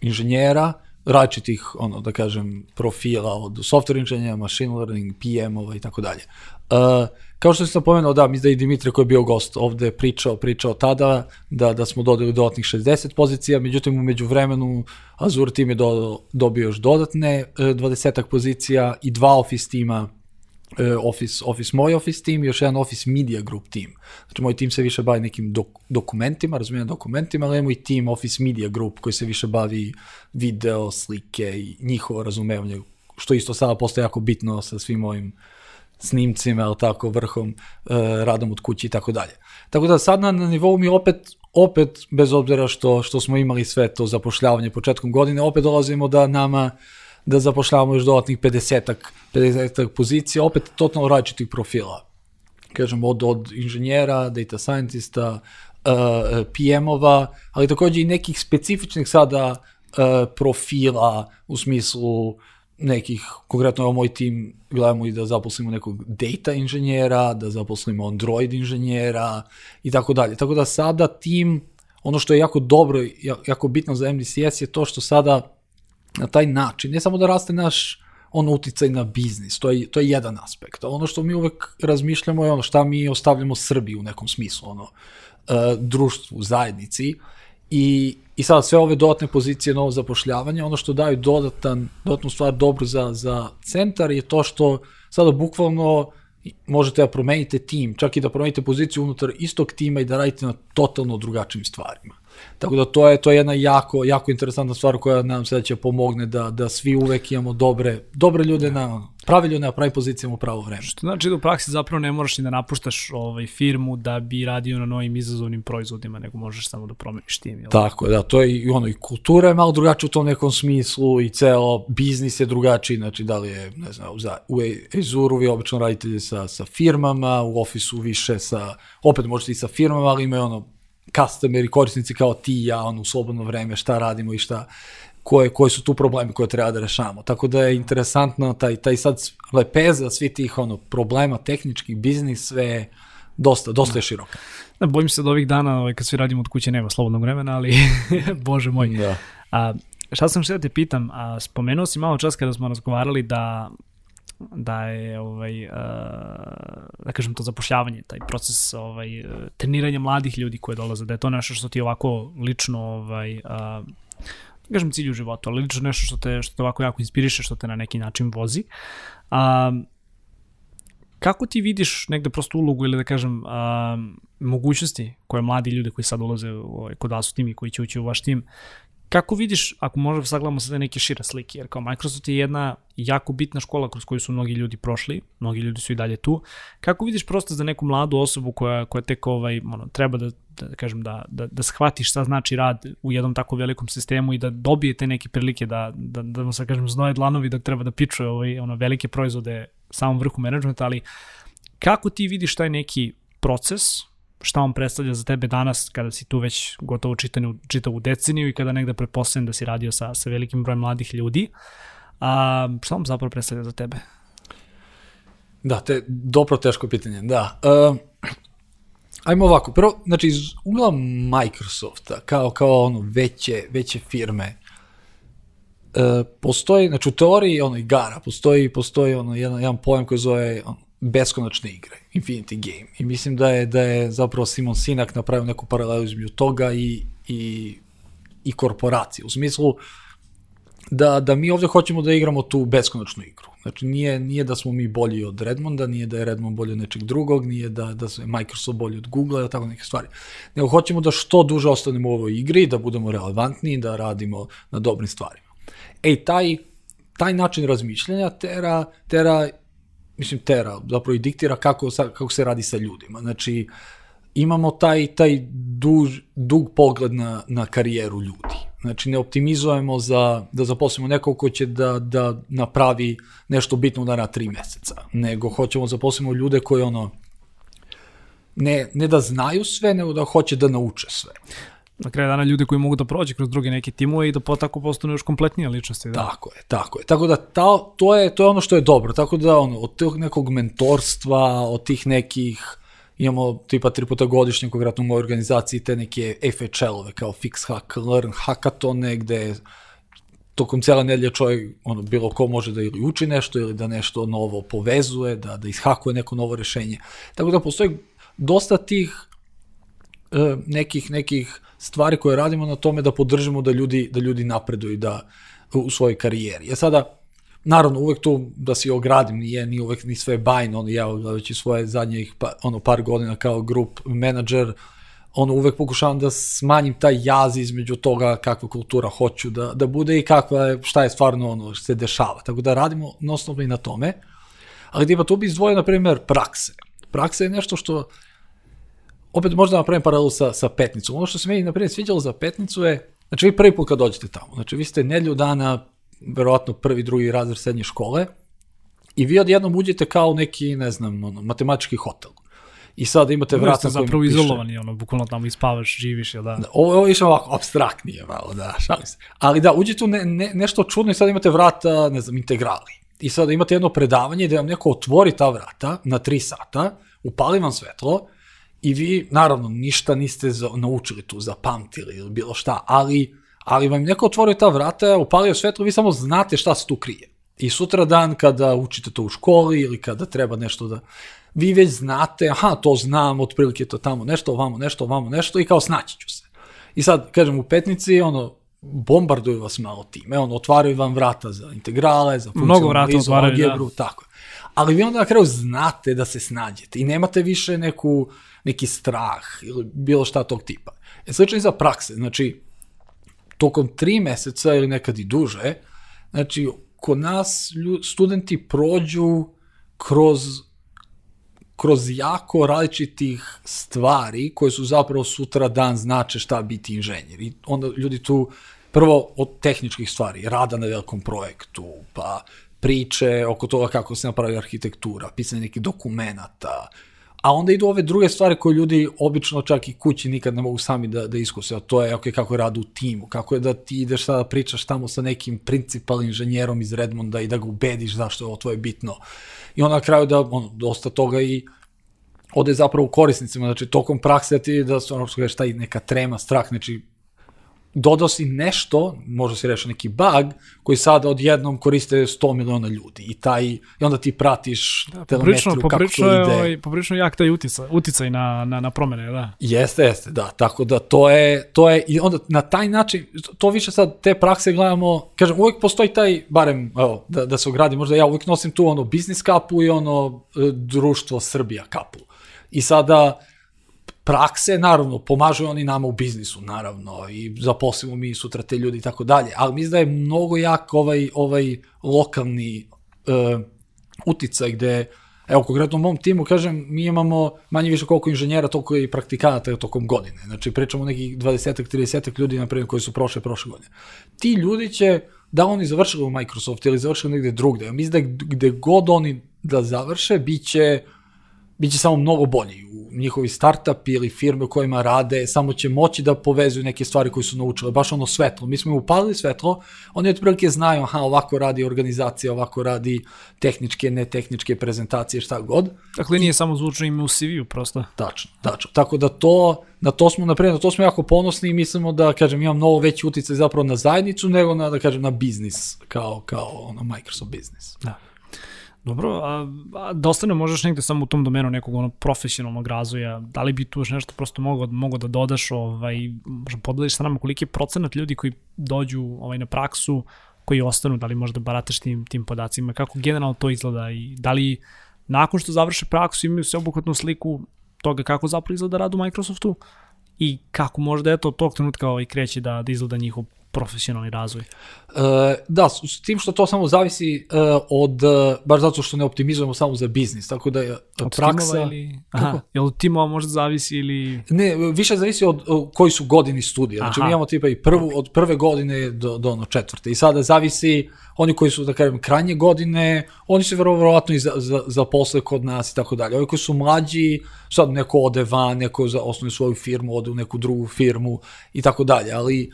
inženjera, različitih, ono, da kažem, profila od software inženjera, machine learning, PM-ova i tako dalje. Uh, kao što sam pomenuo, da, mislim da i Dimitre koji je bio gost ovde pričao, pričao tada da, da smo dodali dodatnih 60 pozicija, međutim umeđu vremenu Azure tim je do, dobio još dodatne 20 uh, pozicija i dva office tima office, Office moj Office team još jedan Office Media Group team. Znači moj tim se više bavi nekim dok, dokumentima, razumijem dokumentima, ali imamo i tim Office Media Group koji se više bavi video, slike i njihovo razumevanje, što isto sada postoje jako bitno sa svim ovim snimcima, ali tako, vrhom, uh, radom od kući i tako dalje. Tako da sad na, na nivou mi opet, opet, bez obzira što, što smo imali sve to zapošljavanje početkom godine, opet dolazimo da nama uh, da zapošljavamo još dodatnih 50 50 pozicija, opet totalno različitih profila. Kažem, od, od inženjera, data scientista, uh, PM-ova, ali takođe i nekih specifičnih sada uh, profila u smislu nekih, konkretno je moj tim, gledamo i da zaposlimo nekog data inženjera, da zaposlimo Android inženjera i tako dalje. Tako da sada tim, ono što je jako dobro, jako bitno za MDCS je to što sada na taj način, ne samo da raste naš on uticaj na biznis, to je, to je jedan aspekt. Ono što mi uvek razmišljamo je ono šta mi ostavljamo Srbiji u nekom smislu, ono, uh, društvu, zajednici i, i sad sve ove dodatne pozicije novo zapošljavanje, ono što daju dodatan, dodatnu stvar dobru za, za centar je to što sada bukvalno možete da promenite tim, čak i da promenite poziciju unutar istog tima i da radite na totalno drugačijim stvarima. Tako da to je to je jedna jako jako interesantna stvar koja nam se da će pomogne da da svi uvek imamo dobre dobre ljude na prave ljude na pravim pozicijama u pravo vreme. Što znači da u praksi zapravo ne moraš ni da napuštaš ovaj firmu da bi radio na novim izazovnim proizvodima, nego možeš samo da promeniš tim. Jel? Tako da, to je i ono i kultura je malo drugačija u tom nekom smislu i ceo biznis je drugačiji, znači da li je, ne znam, za, u Azure vi obično radite sa, sa firmama, u Office-u više sa, opet možete i sa firmama, ali imaju ono customeri, korisnici kao ti i ja, ono, u slobodno vreme, šta radimo i šta, koje, koji su tu problemi koje treba da rešavamo. Tako da je interesantno taj, taj sad lepeza svih tih ono, problema, tehničkih, biznis, sve dosta, dosta je široka. Da, bojim se da ovih dana, ovaj, kad svi radimo od kuće, nema slobodnog vremena, ali, bože moj. Da. A, šta sam što da te pitam, a, spomenuo si malo čas kada smo razgovarali da da je ovaj uh, da kažem to zapošljavanje, taj proces ovaj treniranja mladih ljudi koji dolaze, da je to nešto što ti ovako lično ovaj uh, da kažem cilj u životu, ali lično nešto što te što te ovako jako inspiriše, što te na neki način vozi. Uh, kako ti vidiš negde prosto ulogu ili da kažem a, mogućnosti koje mladi ljudi koji sad ulaze u, ovaj, kod vas u tim i koji će ući u vaš tim, Kako vidiš, ako možemo sagledamo sada neke šire slike, jer kao Microsoft je jedna jako bitna škola kroz koju su mnogi ljudi prošli, mnogi ljudi su i dalje tu, kako vidiš prosto za neku mladu osobu koja, koja tek ovaj, ono, treba da, da, da kažem, da, da, da shvatiš šta znači rad u jednom tako velikom sistemu i da dobije te neke prilike da, da, da, da sad kažem, znoje dlanovi dok treba da pičuje ovaj, ono, velike proizvode samom vrhu menadžmenta, ali kako ti vidiš taj neki proces šta on predstavlja za tebe danas kada si tu već gotovo čitanu, čitavu deceniju i kada negde pretpostavljam da si radio sa, sa velikim brojem mladih ljudi. A, šta on zapravo predstavlja za tebe? Da, te, dobro teško pitanje, da. Uh, ajmo ovako, prvo, znači, iz ugla Microsofta, kao, kao ono, veće, veće firme, uh, postoji, znači u teoriji ono igara, postoji, postoji ono jedan, jedan pojam koji zove ono, beskonačne igre, Infinity Game. I mislim da je, da je zapravo Simon Sinak napravio neku paralelu između toga i, i, i korporacije. U smislu da, da mi ovde hoćemo da igramo tu beskonačnu igru. Znači nije, nije da smo mi bolji od Redmonda, nije da je Redmond bolji od nečeg drugog, nije da, da je Microsoft bolji od Google, tako neke stvari. Nego hoćemo da što duže ostanemo u ovoj igri, da budemo relevantni, da radimo na dobrim stvarima. Ej, taj, taj način razmišljanja tera, tera mislim tera, zapravo i diktira kako, kako se radi sa ljudima. Znači, imamo taj, taj duž, dug pogled na, na karijeru ljudi. Znači, ne optimizujemo za, da zaposlimo nekog ko će da, da napravi nešto bitno da na tri meseca, nego hoćemo da zaposlimo ljude koji ono, ne, ne da znaju sve, nego da hoće da nauče sve na kraju dana ljude koji mogu da prođe kroz druge neke timove i da po tako postanu još kompletnije ličnosti. Da. Tako je, tako je. Tako da ta, to, je, to je ono što je dobro. Tako da ono, od tog nekog mentorstva, od tih nekih imamo tipa tri puta godišnje konkretno u mojoj organizaciji te neke FHL-ove kao Fix Hack, Learn Hackathone gde tokom cijela nedelje čovjek, ono, bilo ko može da ili uči nešto ili da nešto novo povezuje, da, da ishakuje neko novo rešenje. Tako da postoji dosta tih nekih, nekih stvari koje radimo na tome da podržimo da ljudi, da ljudi napreduju da, u svojoj karijeri. Ja sada, naravno, uvek tu da se ogradim, nije ni uvek ni sve bajno, ono, ja gledajući svoje zadnjih pa, ono, par godina kao grup menadžer, ono, uvek pokušavam da smanjim taj jaz između toga kakva kultura hoću da, da bude i kakva je, šta je stvarno ono što se dešava. Tako da radimo nosno i na tome. Ali da ima tu bi izdvojio, na primjer, prakse. Praksa je nešto što opet možda napravim paralelu sa, sa petnicom. Ono što se meni, na primjer, sviđalo za petnicu je, znači vi prvi put kad dođete tamo, znači vi ste nedlju dana, verovatno prvi, drugi razred srednje škole, i vi odjednom uđete kao neki, ne znam, ono, matematički hotel. I sad imate vrata na kojima zapravo izolovani, ono, bukvalno tamo ispavaš, živiš, jel da? da ovo, ovo je išao ovako, abstraktnije malo, da, šalim se. Ali da, uđete u ne, ne, nešto čudno i sad imate vrata, ne znam, integrali. I sad imate jedno predavanje gde vam neko otvori ta vrata na tri sata, upali vam svetlo, i vi, naravno, ništa niste za, naučili tu, zapamtili ili bilo šta, ali, ali vam neko otvorio ta vrata, upalio svetlo, vi samo znate šta se tu krije. I sutra dan kada učite to u školi ili kada treba nešto da... Vi već znate, aha, to znam, otprilike to tamo, nešto ovamo, nešto ovamo, nešto i kao snaći ću se. I sad, kažem, u petnici, ono, bombarduju vas malo time, ono, otvaraju vam vrata za integrale, za funkcionalizmu, algebru, da. tako. Ali vi onda na kraju znate da se snađete i nemate više neku, neki strah ili bilo šta tog tipa. E slično i za prakse, znači, tokom tri meseca ili nekad i duže, znači, kod nas studenti prođu kroz kroz jako različitih stvari koje su zapravo sutra dan znače šta biti inženjer. I onda ljudi tu prvo od tehničkih stvari, rada na velikom projektu, pa priče oko toga kako se napravi arhitektura, pisanje nekih dokumenta, a onda idu ove druge stvari koje ljudi obično čak i kući nikad ne mogu sami da, da iskuse, a to je okay, kako je rad u timu, kako je da ti ideš sada pričaš tamo sa nekim principal inženjerom iz Redmonda i da ga ubediš zašto je ovo tvoje bitno. I onda na kraju da ono, dosta toga i ode zapravo u korisnicima, znači tokom prakse da ti da što kažeš taj neka trema, strah, znači dodao si nešto, možda si rešao neki bug, koji sada odjednom koriste 100 miliona ljudi i taj, i onda ti pratiš da, telemetriju kako to ide. Ovaj, poprično jak taj uticaj, uticaj na, na, na promene, da. Jeste, jeste, da, tako da to je, to je, i onda na taj način, to više sad te prakse gledamo, kažem, uvek postoji taj, barem, evo, da, da se ugradi, možda ja uvek nosim tu ono biznis kapu i ono e, društvo Srbija kapu. I sada, prakse, naravno, pomažu oni nama u biznisu, naravno, i zaposlimo mi sutra te ljudi i tako dalje, ali mislim da je mnogo jak ovaj, ovaj lokalni uh, uticaj gde, evo, konkretno u mom timu, kažem, mi imamo manje više koliko inženjera, toliko i praktikanata tokom godine. Znači, pričamo nekih 20-30 ljudi, na primjer, koji su prošle prošle godine. Ti ljudi će, da oni završili u Microsoft ili završili negde drugde, mislim da gde god oni da završe, bit će, bit će samo mnogo bolji u njihovi startupi ili firme u kojima rade, samo će moći da povezuju neke stvari koje su naučile, baš ono svetlo. Mi smo im upalili svetlo, oni otprilike znaju, aha, ovako radi organizacija, ovako radi tehničke, netehničke prezentacije, šta god. Dakle, nije samo zvučno ime u CV-u, prosto. Tačno, tačno. Tako da to, na to smo, naprijed, na to smo jako ponosni i mislimo da, kažem, imam mnogo veći uticaj zapravo na zajednicu nego na, da kažem, na biznis, kao, kao ono Microsoft biznis. Da. Dobro, a, a da ostane možeš negde samo u tom domenu nekog ono profesionalnog razvoja, da li bi tu još nešto prosto mogo, mogo da dodaš, ovaj, možda podeliš sa nama koliki je procenat ljudi koji dođu ovaj, na praksu, koji ostanu, da li možda barataš tim, tim podacima, kako generalno to izgleda i da li nakon što završe praksu imaju sveobuhvatnu sliku toga kako zapravo izgleda rad u Microsoftu i kako možda eto od tog trenutka ovaj kreće da, da izgleda njihov profesionalni razvoj. E, da, s tim što to samo zavisi e, od, e, baš zato što ne optimizujemo samo za biznis, tako da je Od praksa... ili... Aha, jel od timova možda zavisi ili... Ne, više zavisi od, od koji su godini studija. Znači Aha. mi imamo tipa i prvu, od prve godine do, do ono četvrte. I sada zavisi, oni koji su, da kažem, krajnje godine, oni se verovatno i za, za, zaposle kod nas i tako dalje. Ovi koji su mlađi, sad neko ode van, neko za osnovi svoju firmu, ode u neku drugu firmu i tako dalje. Ali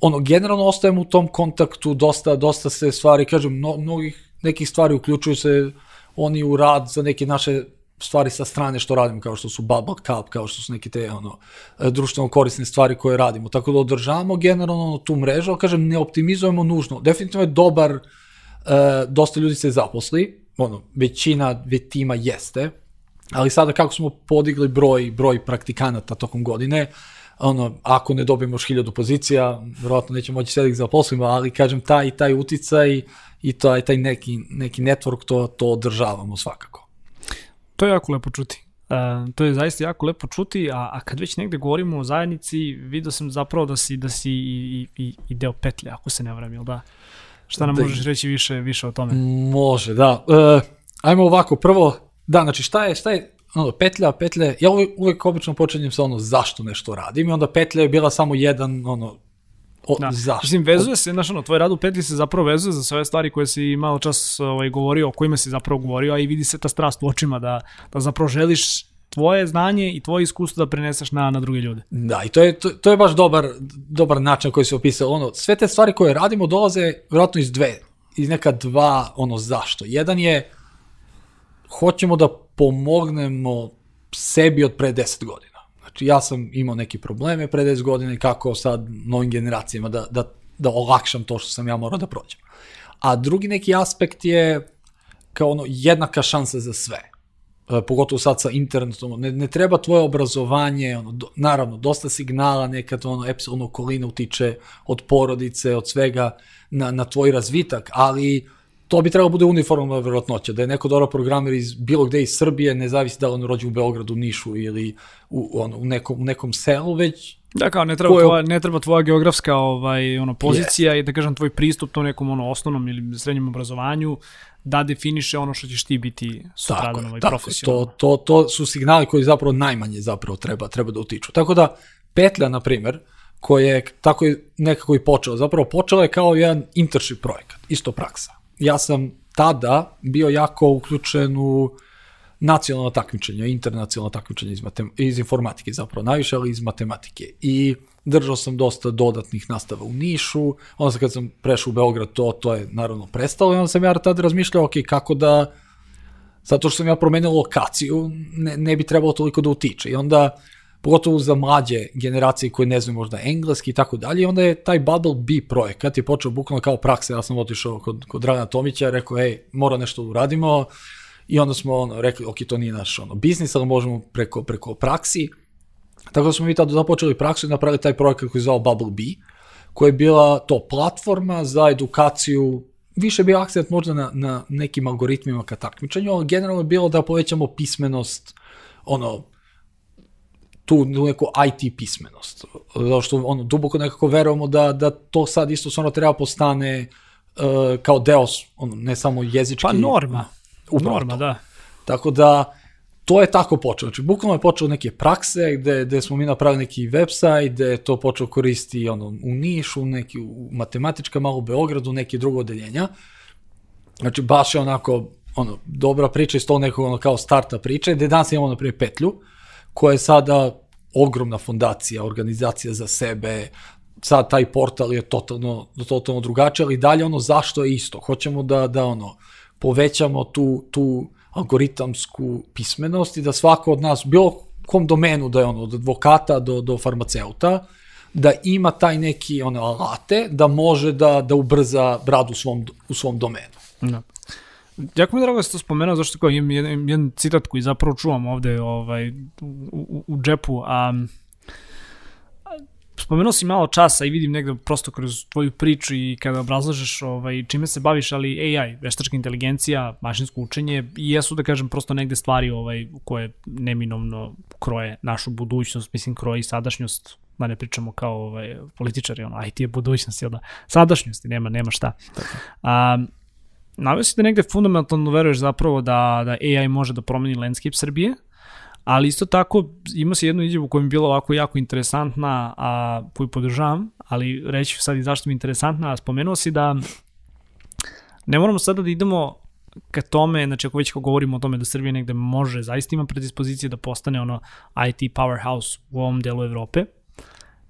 ono, generalno ostajemo u tom kontaktu, dosta, dosta se stvari, kažem, mno, mnogih nekih stvari uključuju se oni u rad za neke naše stvari sa strane što radimo, kao što su Bubble Cup, kao što su neke te ono, društveno korisne stvari koje radimo. Tako da održavamo generalno tu mrežu, ali kažem, ne optimizujemo nužno. Definitivno je dobar, e, dosta ljudi se zaposli, ono, većina već tima jeste, ali sada kako smo podigli broj, broj praktikanata tokom godine, ono, ako ne dobijemo još hiljadu pozicija, verovatno nećemo moći sve da ih zaposlimo, ali kažem, taj, taj uticaj i taj, taj neki, neki network, to, to održavamo svakako. To je jako lepo čuti. Uh, to je zaista jako lepo čuti, a, a kad već negde govorimo o zajednici, vidio sam zapravo da si, da si i, i, i deo petlje, ako se ne varam, jel da? Šta nam Da- možeš reći više, više o tome? Može, da. E, ajmo ovako, prvo, da, znači šta je, šta je, ono, petlja, petlja, ja uvek, uvek obično počinjem sa ono zašto nešto radim i onda petlja je bila samo jedan, ono, o, Da. zašto. Mislim, vezuje se, znaš, ono, tvoj rad u petlji se zapravo vezuje za sve ove stvari koje si malo čas ovaj, govorio, o kojima si zapravo govorio, a i vidi se ta strast u očima da, da zapravo želiš tvoje znanje i tvoje iskustvo da preneseš na, na druge ljude. Da, i to je, to, to je baš dobar, dobar način koji se opisao. Ono, sve te stvari koje radimo dolaze vjerojatno iz dve, iz neka dva, ono, zašto. Jedan je, hoćemo da pomognemo sebi od pre 10 godina. Znači, ja sam imao neke probleme pre 10 godina i kako sad novim generacijama da, da, da olakšam to što sam ja morao da prođem. A drugi neki aspekt je kao ono jednaka šansa za sve. E, pogotovo sad sa internetom, ne, ne treba tvoje obrazovanje, ono, do, naravno, dosta signala nekad, ono, epsilon okolina utiče od porodice, od svega na, na tvoj razvitak, ali to bi trebalo bude uniformna verovatnoća, da je neko dobar programer iz bilo gde iz Srbije, ne zavisi da li on rođen u Beogradu, Nišu ili u, ono, u, nekom, u nekom selu, već Da, kao ne treba, Ko je- tvoja, ne treba tvoja geografska ovaj, ono, pozicija i da kažem tvoj pristup tom nekom ono, osnovnom ili srednjem obrazovanju da definiše ono što ćeš ti biti sutradan ovaj, to, profesionalno. to, to su signali koji zapravo najmanje zapravo treba, treba da utiču. Tako da, Petlja, na primer, koja je tako je nekako i počela, zapravo počela je kao jedan internship projekat, isto praksa. Ja sam tada bio jako uključen u nacionalno takmičenje, internacionalno takmičenje iz, iz informatike zapravo, najviše, ali iz matematike. I držao sam dosta dodatnih nastava u Nišu, onda sam kad sam prešao u Beograd, to, to je naravno prestalo i onda sam ja tada razmišljao, ok, kako da zato što sam ja promenio lokaciju, ne, ne bi trebalo toliko da utiče. I onda, pogotovo za mlađe generacije koje ne znaju možda engleski i tako dalje, onda je taj Bubble B projekat je počeo bukvalno kao praksa, ja sam otišao kod, kod Dragana Tomića, rekao, ej, mora nešto da uradimo, i onda smo ono, rekli, ok, to nije naš ono, biznis, ali možemo preko, preko praksi. Tako da smo mi tada započeli praksu i napravili taj projekat koji je zvao Bubble B, koja je bila to platforma za edukaciju. Više bio akcent možda na, na nekim algoritmima ka takmičenju, ali generalno je bilo da povećamo pismenost, ono, tu neku IT pismenost. Zato što ono, duboko nekako verujemo da, da to sad isto stvarno treba postane uh, kao deo, ono, ne samo jezički. Pa norma. Upravo norma, to. da. Tako da, to je tako počelo. Znači, bukvalno je počelo neke prakse gde, gde smo mi napravili neki website, gde je to počeo koristi ono, u Nišu, neki u matematička, malo u Beogradu, neke drugo odeljenja. Znači, baš je onako, ono, dobra priča iz tog nekog ono, kao starta priče, gde danas imamo, na primjer, petlju, koja je sada ogromna fondacija, organizacija za sebe, sad taj portal je totalno, totalno drugačiji, ali dalje ono zašto je isto. Hoćemo da, da ono, povećamo tu, tu algoritamsku pismenost i da svako od nas, bilo kom domenu da je ono, od advokata do, do farmaceuta, da ima taj neki ono, alate da može da, da ubrza rad u svom, u svom domenu. Da. Jako mi je drago da ste to spomenuo, zašto kao imam jedan, jedan citat koji zapravo čuvam ovde ovaj, u, u, u džepu, a spomenuo si malo časa i vidim negde prosto kroz tvoju priču i kada obrazlažeš ovaj, čime se baviš, ali AI, veštačka inteligencija, mašinsko učenje, i jesu da kažem prosto negde stvari ovaj, koje neminovno kroje našu budućnost, mislim kroje i sadašnjost, da ne pričamo kao ovaj, političari, ono, IT je budućnost, jel da? Sadašnjosti, nema, nema šta. A, navio si da negde fundamentalno veruješ zapravo da, da AI može da promeni landscape Srbije, ali isto tako ima se jednu izjavu koja mi je bila ovako jako interesantna, a koju podržavam, ali reći sad i zašto mi je interesantna, a spomenuo si da ne moramo sada da idemo ka tome, znači ako već govorimo o tome da Srbija negde može, zaista ima predispozicije da postane ono IT powerhouse u ovom delu Evrope,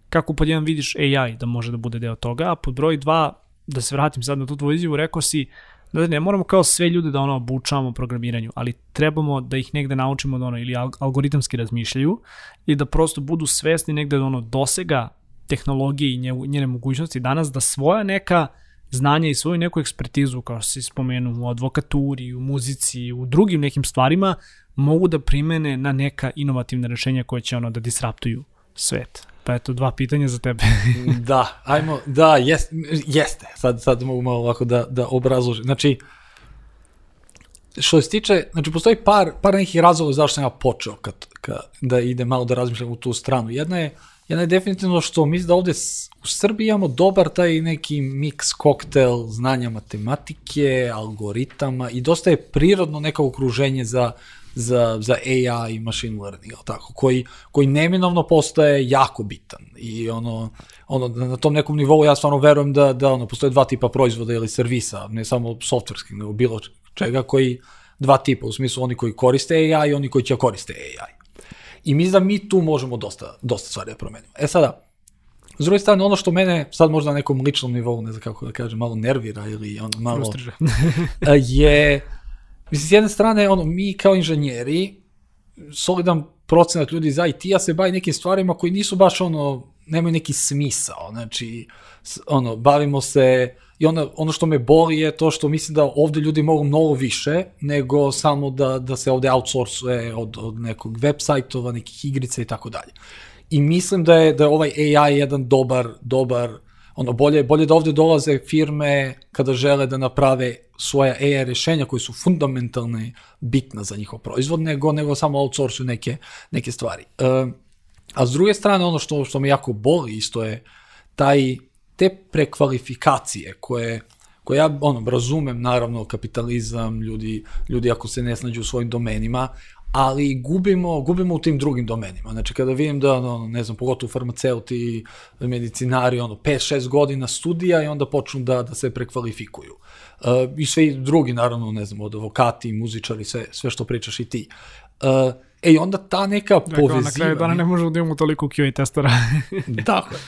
kako pod jedan vidiš AI da može da bude deo toga, a pod broj dva, da se vratim sad na tu tvoju izjavu, rekao si ne moramo kao sve ljude da ono obučavamo programiranju, ali trebamo da ih negde naučimo da ono ili algoritamski razmišljaju i da prosto budu svesni negde da ono dosega tehnologije i njene mogućnosti danas da svoja neka znanja i svoju neku ekspertizu, kao što si spomenuo, u advokaturi, u muzici, u drugim nekim stvarima, mogu da primene na neka inovativna rešenja koje će ono da disruptuju svet. Pa eto, dva pitanja za tebe. da, ajmo, da, jest, jeste. Sad, sad mogu malo ovako da, da obrazložim. Znači, što se tiče, znači postoji par, par nekih razloga zašto sam ja počeo kad, kad, da ide malo da razmišljam u tu stranu. Jedna je, jedna je definitivno što mi da ovde u Srbiji imamo dobar taj neki mix koktel znanja matematike, algoritama i dosta je prirodno neko okruženje za za, za AI i machine learning, tako, koji, koji neminovno postaje jako bitan i ono, ono, na tom nekom nivou ja stvarno verujem da, da ono, postoje dva tipa proizvoda ili servisa, ne samo softverskih, nego bilo čega koji, dva tipa, u smislu oni koji koriste AI i oni koji će koriste AI. I mislim da mi tu možemo dosta, dosta stvari da promenimo. E sada, S druge strane, ono što mene sad možda na nekom ličnom nivou, ne znam kako da kažem, malo nervira ili ono malo, je Mislim, s jedne strane, ono, mi kao inženjeri, solidan procenat ljudi za IT-a se bavi nekim stvarima koji nisu baš ono, nemaju neki smisao, znači, ono, bavimo se, i ono, ono što me boli je to što mislim da ovde ljudi mogu mnogo više nego samo da, da se ovde outsourcuje od, od nekog web sajtova, nekih igrica i tako dalje. I mislim da je, da je ovaj AI jedan dobar, dobar ono, bolje, bolje da ovde dolaze firme kada žele da naprave svoja AI rešenja koji su fundamentalne, bitna za njihov proizvod, nego, nego samo outsourcuju neke, neke stvari. E, a s druge strane, ono što, što me jako boli isto je taj, te prekvalifikacije koje, koje ja ono, razumem, naravno, kapitalizam, ljudi, ljudi ako se ne snađu u svojim domenima, ali gubimo, gubimo u tim drugim domenima. Znači, kada vidim da, ono, ne znam, pogotovo farmaceuti, medicinari, ono, 5-6 godina studija i onda počnu da, da se prekvalifikuju. Uh, I sve drugi, naravno, ne znam, od advokati, muzičari, sve, sve što pričaš i ti. Uh, e, onda ta neka dakle, povezivanja... Na kraju dana ne možemo da imamo toliko QA testera. dakle,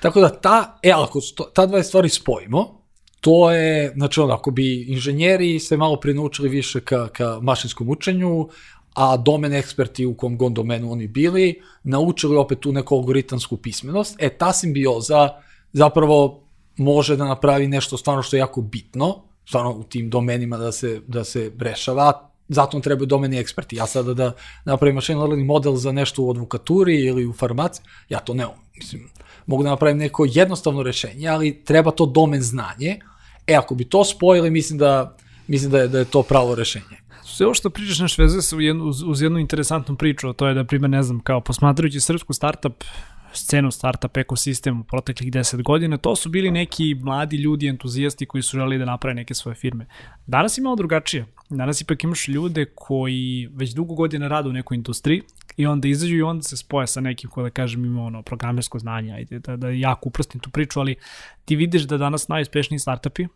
tako da ta, e, ako ta dva stvari spojimo, to je, znači ono, ako bi inženjeri se malo prinučili više ka, ka mašinskom učenju, a domen eksperti u kom god domenu oni bili, naučili opet tu neku algoritamsku pismenost, e ta simbioza zapravo može da napravi nešto stvarno što je jako bitno, stvarno u tim domenima da se, da se rešava, zato nam trebaju domeni eksperti. Ja sada da napravim machine learning model za nešto u advokaturi ili u farmaciji, ja to ne. Mislim, mogu da napravim neko jednostavno rešenje, ali treba to domen znanje. E, ako bi to spojili, mislim da, mislim da je, da je to pravo rešenje sve ovo što pričaš naš veze se jednu, uz, uz jednu interesantnu priču, a to je da, primjer, ne znam, kao posmatrajući srpsku startup scenu startup ekosistem u proteklih 10 godina, to su bili neki mladi ljudi, entuzijasti koji su želi da naprave neke svoje firme. Danas je malo drugačije. Danas ipak imaš ljude koji već dugo godina rade u nekoj industriji i onda izađu i onda se spoje sa nekim ko da kažem ima ono programersko znanje, ajde da, da jako uprostim tu priču, ali ti vidiš da danas najuspešniji startupi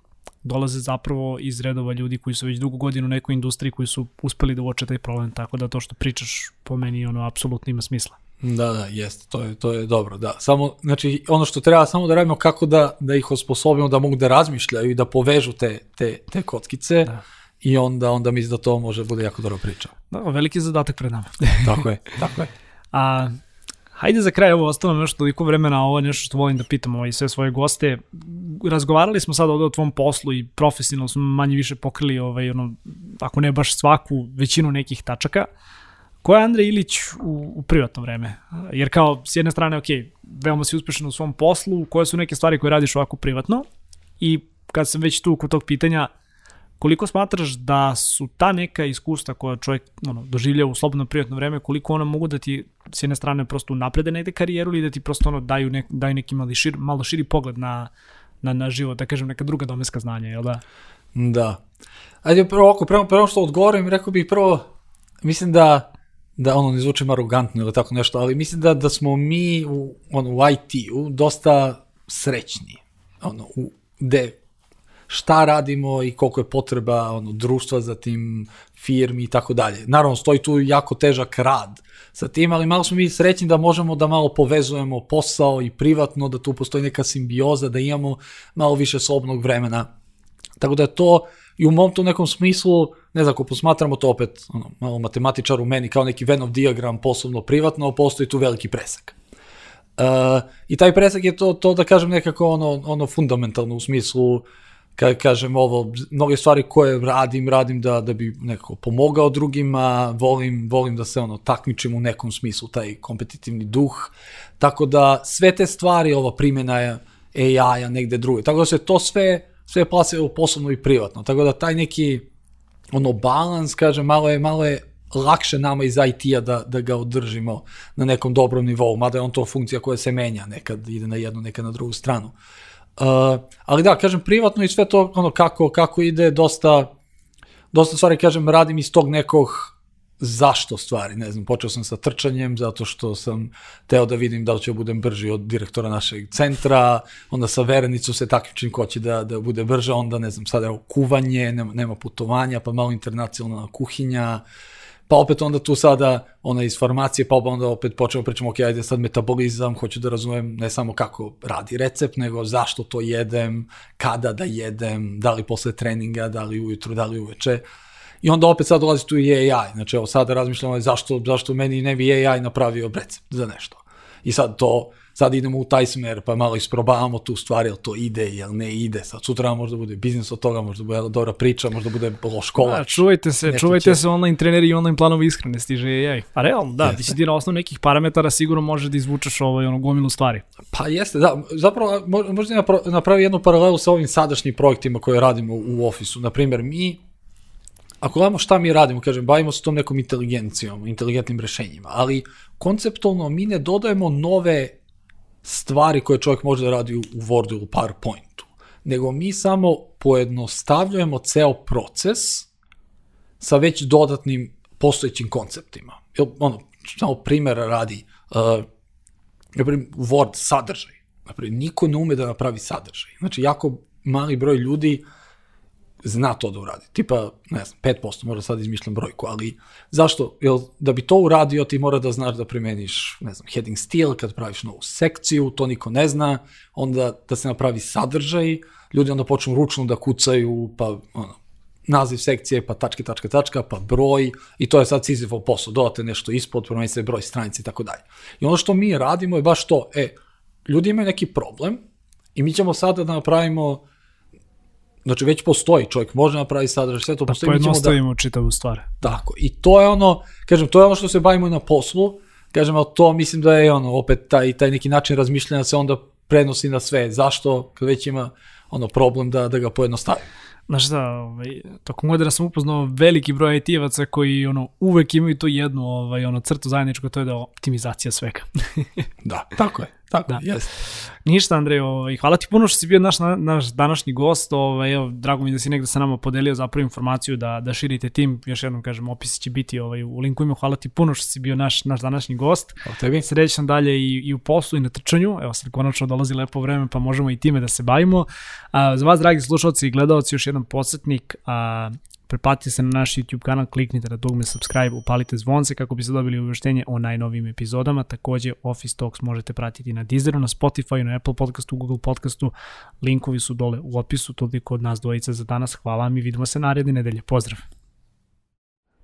dolaze zapravo iz redova ljudi koji su već dugo godina u nekoj industriji koji su uspeli da uoče taj problem, tako da to što pričaš po meni ono apsolutno ima smisla. Da, da, jeste, to je, to je dobro, da. Samo, znači, ono što treba samo da radimo kako da, da ih osposobimo da mogu da razmišljaju i da povežu te, te, te kockice da. i onda, onda mislim da to može da bude jako dobro priča. Da, veliki zadatak pred nama. tako je, tako je. A, hajde za kraj, ovo ostalo nešto toliko vremena, ovo je nešto što volim da pitam ovaj, sve svoje goste. Razgovarali smo sad ovde o tvom poslu i profesionalno smo manje više pokrili, ovaj, ono, ako ne baš svaku, većinu nekih tačaka. Ko je Andrej Ilić u, u privatno vreme? Jer kao, s jedne strane, ok, veoma si uspešan u svom poslu, koje su neke stvari koje radiš ovako privatno i kad sam već tu kod tog pitanja, koliko smatraš da su ta neka iskustva koja čovjek ono, doživlja u slobodno privatno vreme, koliko ona mogu da ti s jedne strane prosto naprede negde karijeru ili da ti prosto ono daju, nek, daju neki malo, šir, malo širi pogled na, na, na život, da kažem neka druga domeska znanja, jel da? Da. Ajde, prvo, ako prvo, prvo što odgovorim, rekao bih prvo, mislim da da ono ne zvučim arogantno ili tako nešto, ali mislim da da smo mi u ono u IT-u dosta srećni. Ono u de šta radimo i koliko je potreba ono, društva za tim firmi i tako dalje. Naravno, stoji tu jako težak rad sa tim, ali malo smo mi srećni da možemo da malo povezujemo posao i privatno, da tu postoji neka simbioza, da imamo malo više slobodnog vremena. Tako da je to i u mom to nekom smislu, ne znam, ako posmatramo to opet, ono, malo matematičar u meni, kao neki Venov diagram poslovno privatno, postoji tu veliki presak. Uh, I taj presak je to, to da kažem nekako ono, ono fundamentalno u smislu kad kažem ovo, mnoge stvari koje radim, radim da, da bi nekako pomogao drugima, volim, volim da se ono takmičim u nekom smislu, taj kompetitivni duh, tako da sve te stvari, ova primjena je AI-a negde druge, tako da se to sve, sve plase u poslovno i privatno, tako da taj neki ono balans, kažem, malo je, malo je lakše nama iz IT-a da, da ga održimo na nekom dobrom nivou, mada je on to funkcija koja se menja, nekad ide na jednu, nekad na drugu stranu. Uh, ali da, kažem, privatno i sve to ono kako, kako ide, dosta, dosta stvari, kažem, radim iz tog nekog zašto stvari, ne znam, počeo sam sa trčanjem zato što sam teo da vidim da li ću da budem brži od direktora našeg centra, onda sa verenicom se takmičim ko će da, da bude brže, onda ne znam, sada je kuvanje, nema, nema putovanja, pa malo internacionalna kuhinja, uh, pa opet onda tu sada ona iz farmacije, pa onda opet počnemo da pričamo, ok, ajde sad metabolizam, hoću da razumem ne samo kako radi recept, nego zašto to jedem, kada da jedem, da li posle treninga, da li ujutru, da li uveče. I onda opet sad dolazi tu i AI, znači evo sada razmišljamo zašto, zašto meni ne bi AI napravio recept za nešto. I sad to, sad idemo u taj smer, pa malo isprobavamo tu stvar, jel to ide, jel ne ide, sad sutra možda bude biznis od toga, možda bude dobra priča, možda bude loš kolač. Da, čuvajte se, Nešto čuvajte će... se online treneri i online planovi ishrane, stiže AI. A realno, da, jeste. ti si ti na osnovu nekih parametara sigurno može da izvučeš ovaj, ono, gomilu stvari. Pa jeste, da, zapravo možda napravi jednu paralelu sa ovim sadašnjim projektima koje radimo u ofisu. Naprimjer, mi ako gledamo šta mi radimo, kažem, bavimo se tom nekom inteligencijom, inteligentnim rešenjima, ali konceptualno mi ne dodajemo nove stvari koje čovjek može da radi u Wordu ili PowerPointu, nego mi samo pojednostavljujemo ceo proces sa već dodatnim postojećim konceptima. Ono, samo primjer radi, uh, Word sadržaj. Naprimjer, niko ne ume da napravi sadržaj. Znači, jako mali broj ljudi zna to da uradi. Tipa, ne znam, 5%, možda sad izmišljam brojku, ali zašto? Jel, da bi to uradio ti mora da znaš da primeniš, ne znam, heading style, kad praviš novu sekciju, to niko ne zna, onda da se napravi sadržaj, ljudi onda počnu ručno da kucaju, pa ono, naziv sekcije, pa tačke, tačka, tačka, pa broj, i to je sad Sizifov posao, dodate nešto ispod, promeni se broj stranice i tako dalje. I ono što mi radimo je baš to, e, ljudi imaju neki problem i mi ćemo sada da napravimo Znači već postoji, čovjek može napraviti sadržaj, sve to da postoji. Da pojednostavimo da... čitavu stvar. Tako, i to je ono, kažem, to je ono što se bavimo na poslu, kažem, ali to mislim da je ono, opet taj, taj neki način razmišljanja se onda prenosi na sve. Zašto, kad već ima ono problem da, da ga pojednostavimo. Znaš šta, ovaj, tokom godina sam upoznao veliki broj IT-evaca koji ono, uvek imaju to jednu ovaj, ono, crtu zajedničko, to je da optimizacija svega. da, tako je. Tako, Da. jeste. Ništa, Andrej, ovaj, hvala ti puno što si bio naš, naš današnji gost. Ovaj, evo, drago mi da si negde sa nama podelio zapravo informaciju da, da širite tim. Još jednom kažem, opis će biti ovaj, u linku ima. Hvala ti puno što si bio naš, naš današnji gost. Hvala tebi. Srećan dalje i, i u poslu i na trčanju. Evo sad konačno dolazi lepo vreme pa možemo i time da se bavimo. A, za vas, dragi slušalci i gledalci, još jedan podsjetnik. A, Preplatite se na naš YouTube kanal, kliknite na dugme subscribe, upalite zvonce kako biste dobili uveštenje o najnovijim epizodama. Takođe, Office Talks možete pratiti na Deezeru, na Spotify, na Apple podcastu, Google podcastu. Linkovi su dole u opisu, toliko od nas dvojice za danas. Hvala vam i vidimo se naredne nedelje. Pozdrav!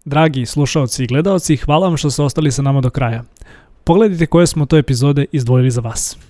Dragi slušalci i gledalci, hvala vam što ste ostali sa nama do kraja. Pogledajte koje smo to epizode izdvojili za vas.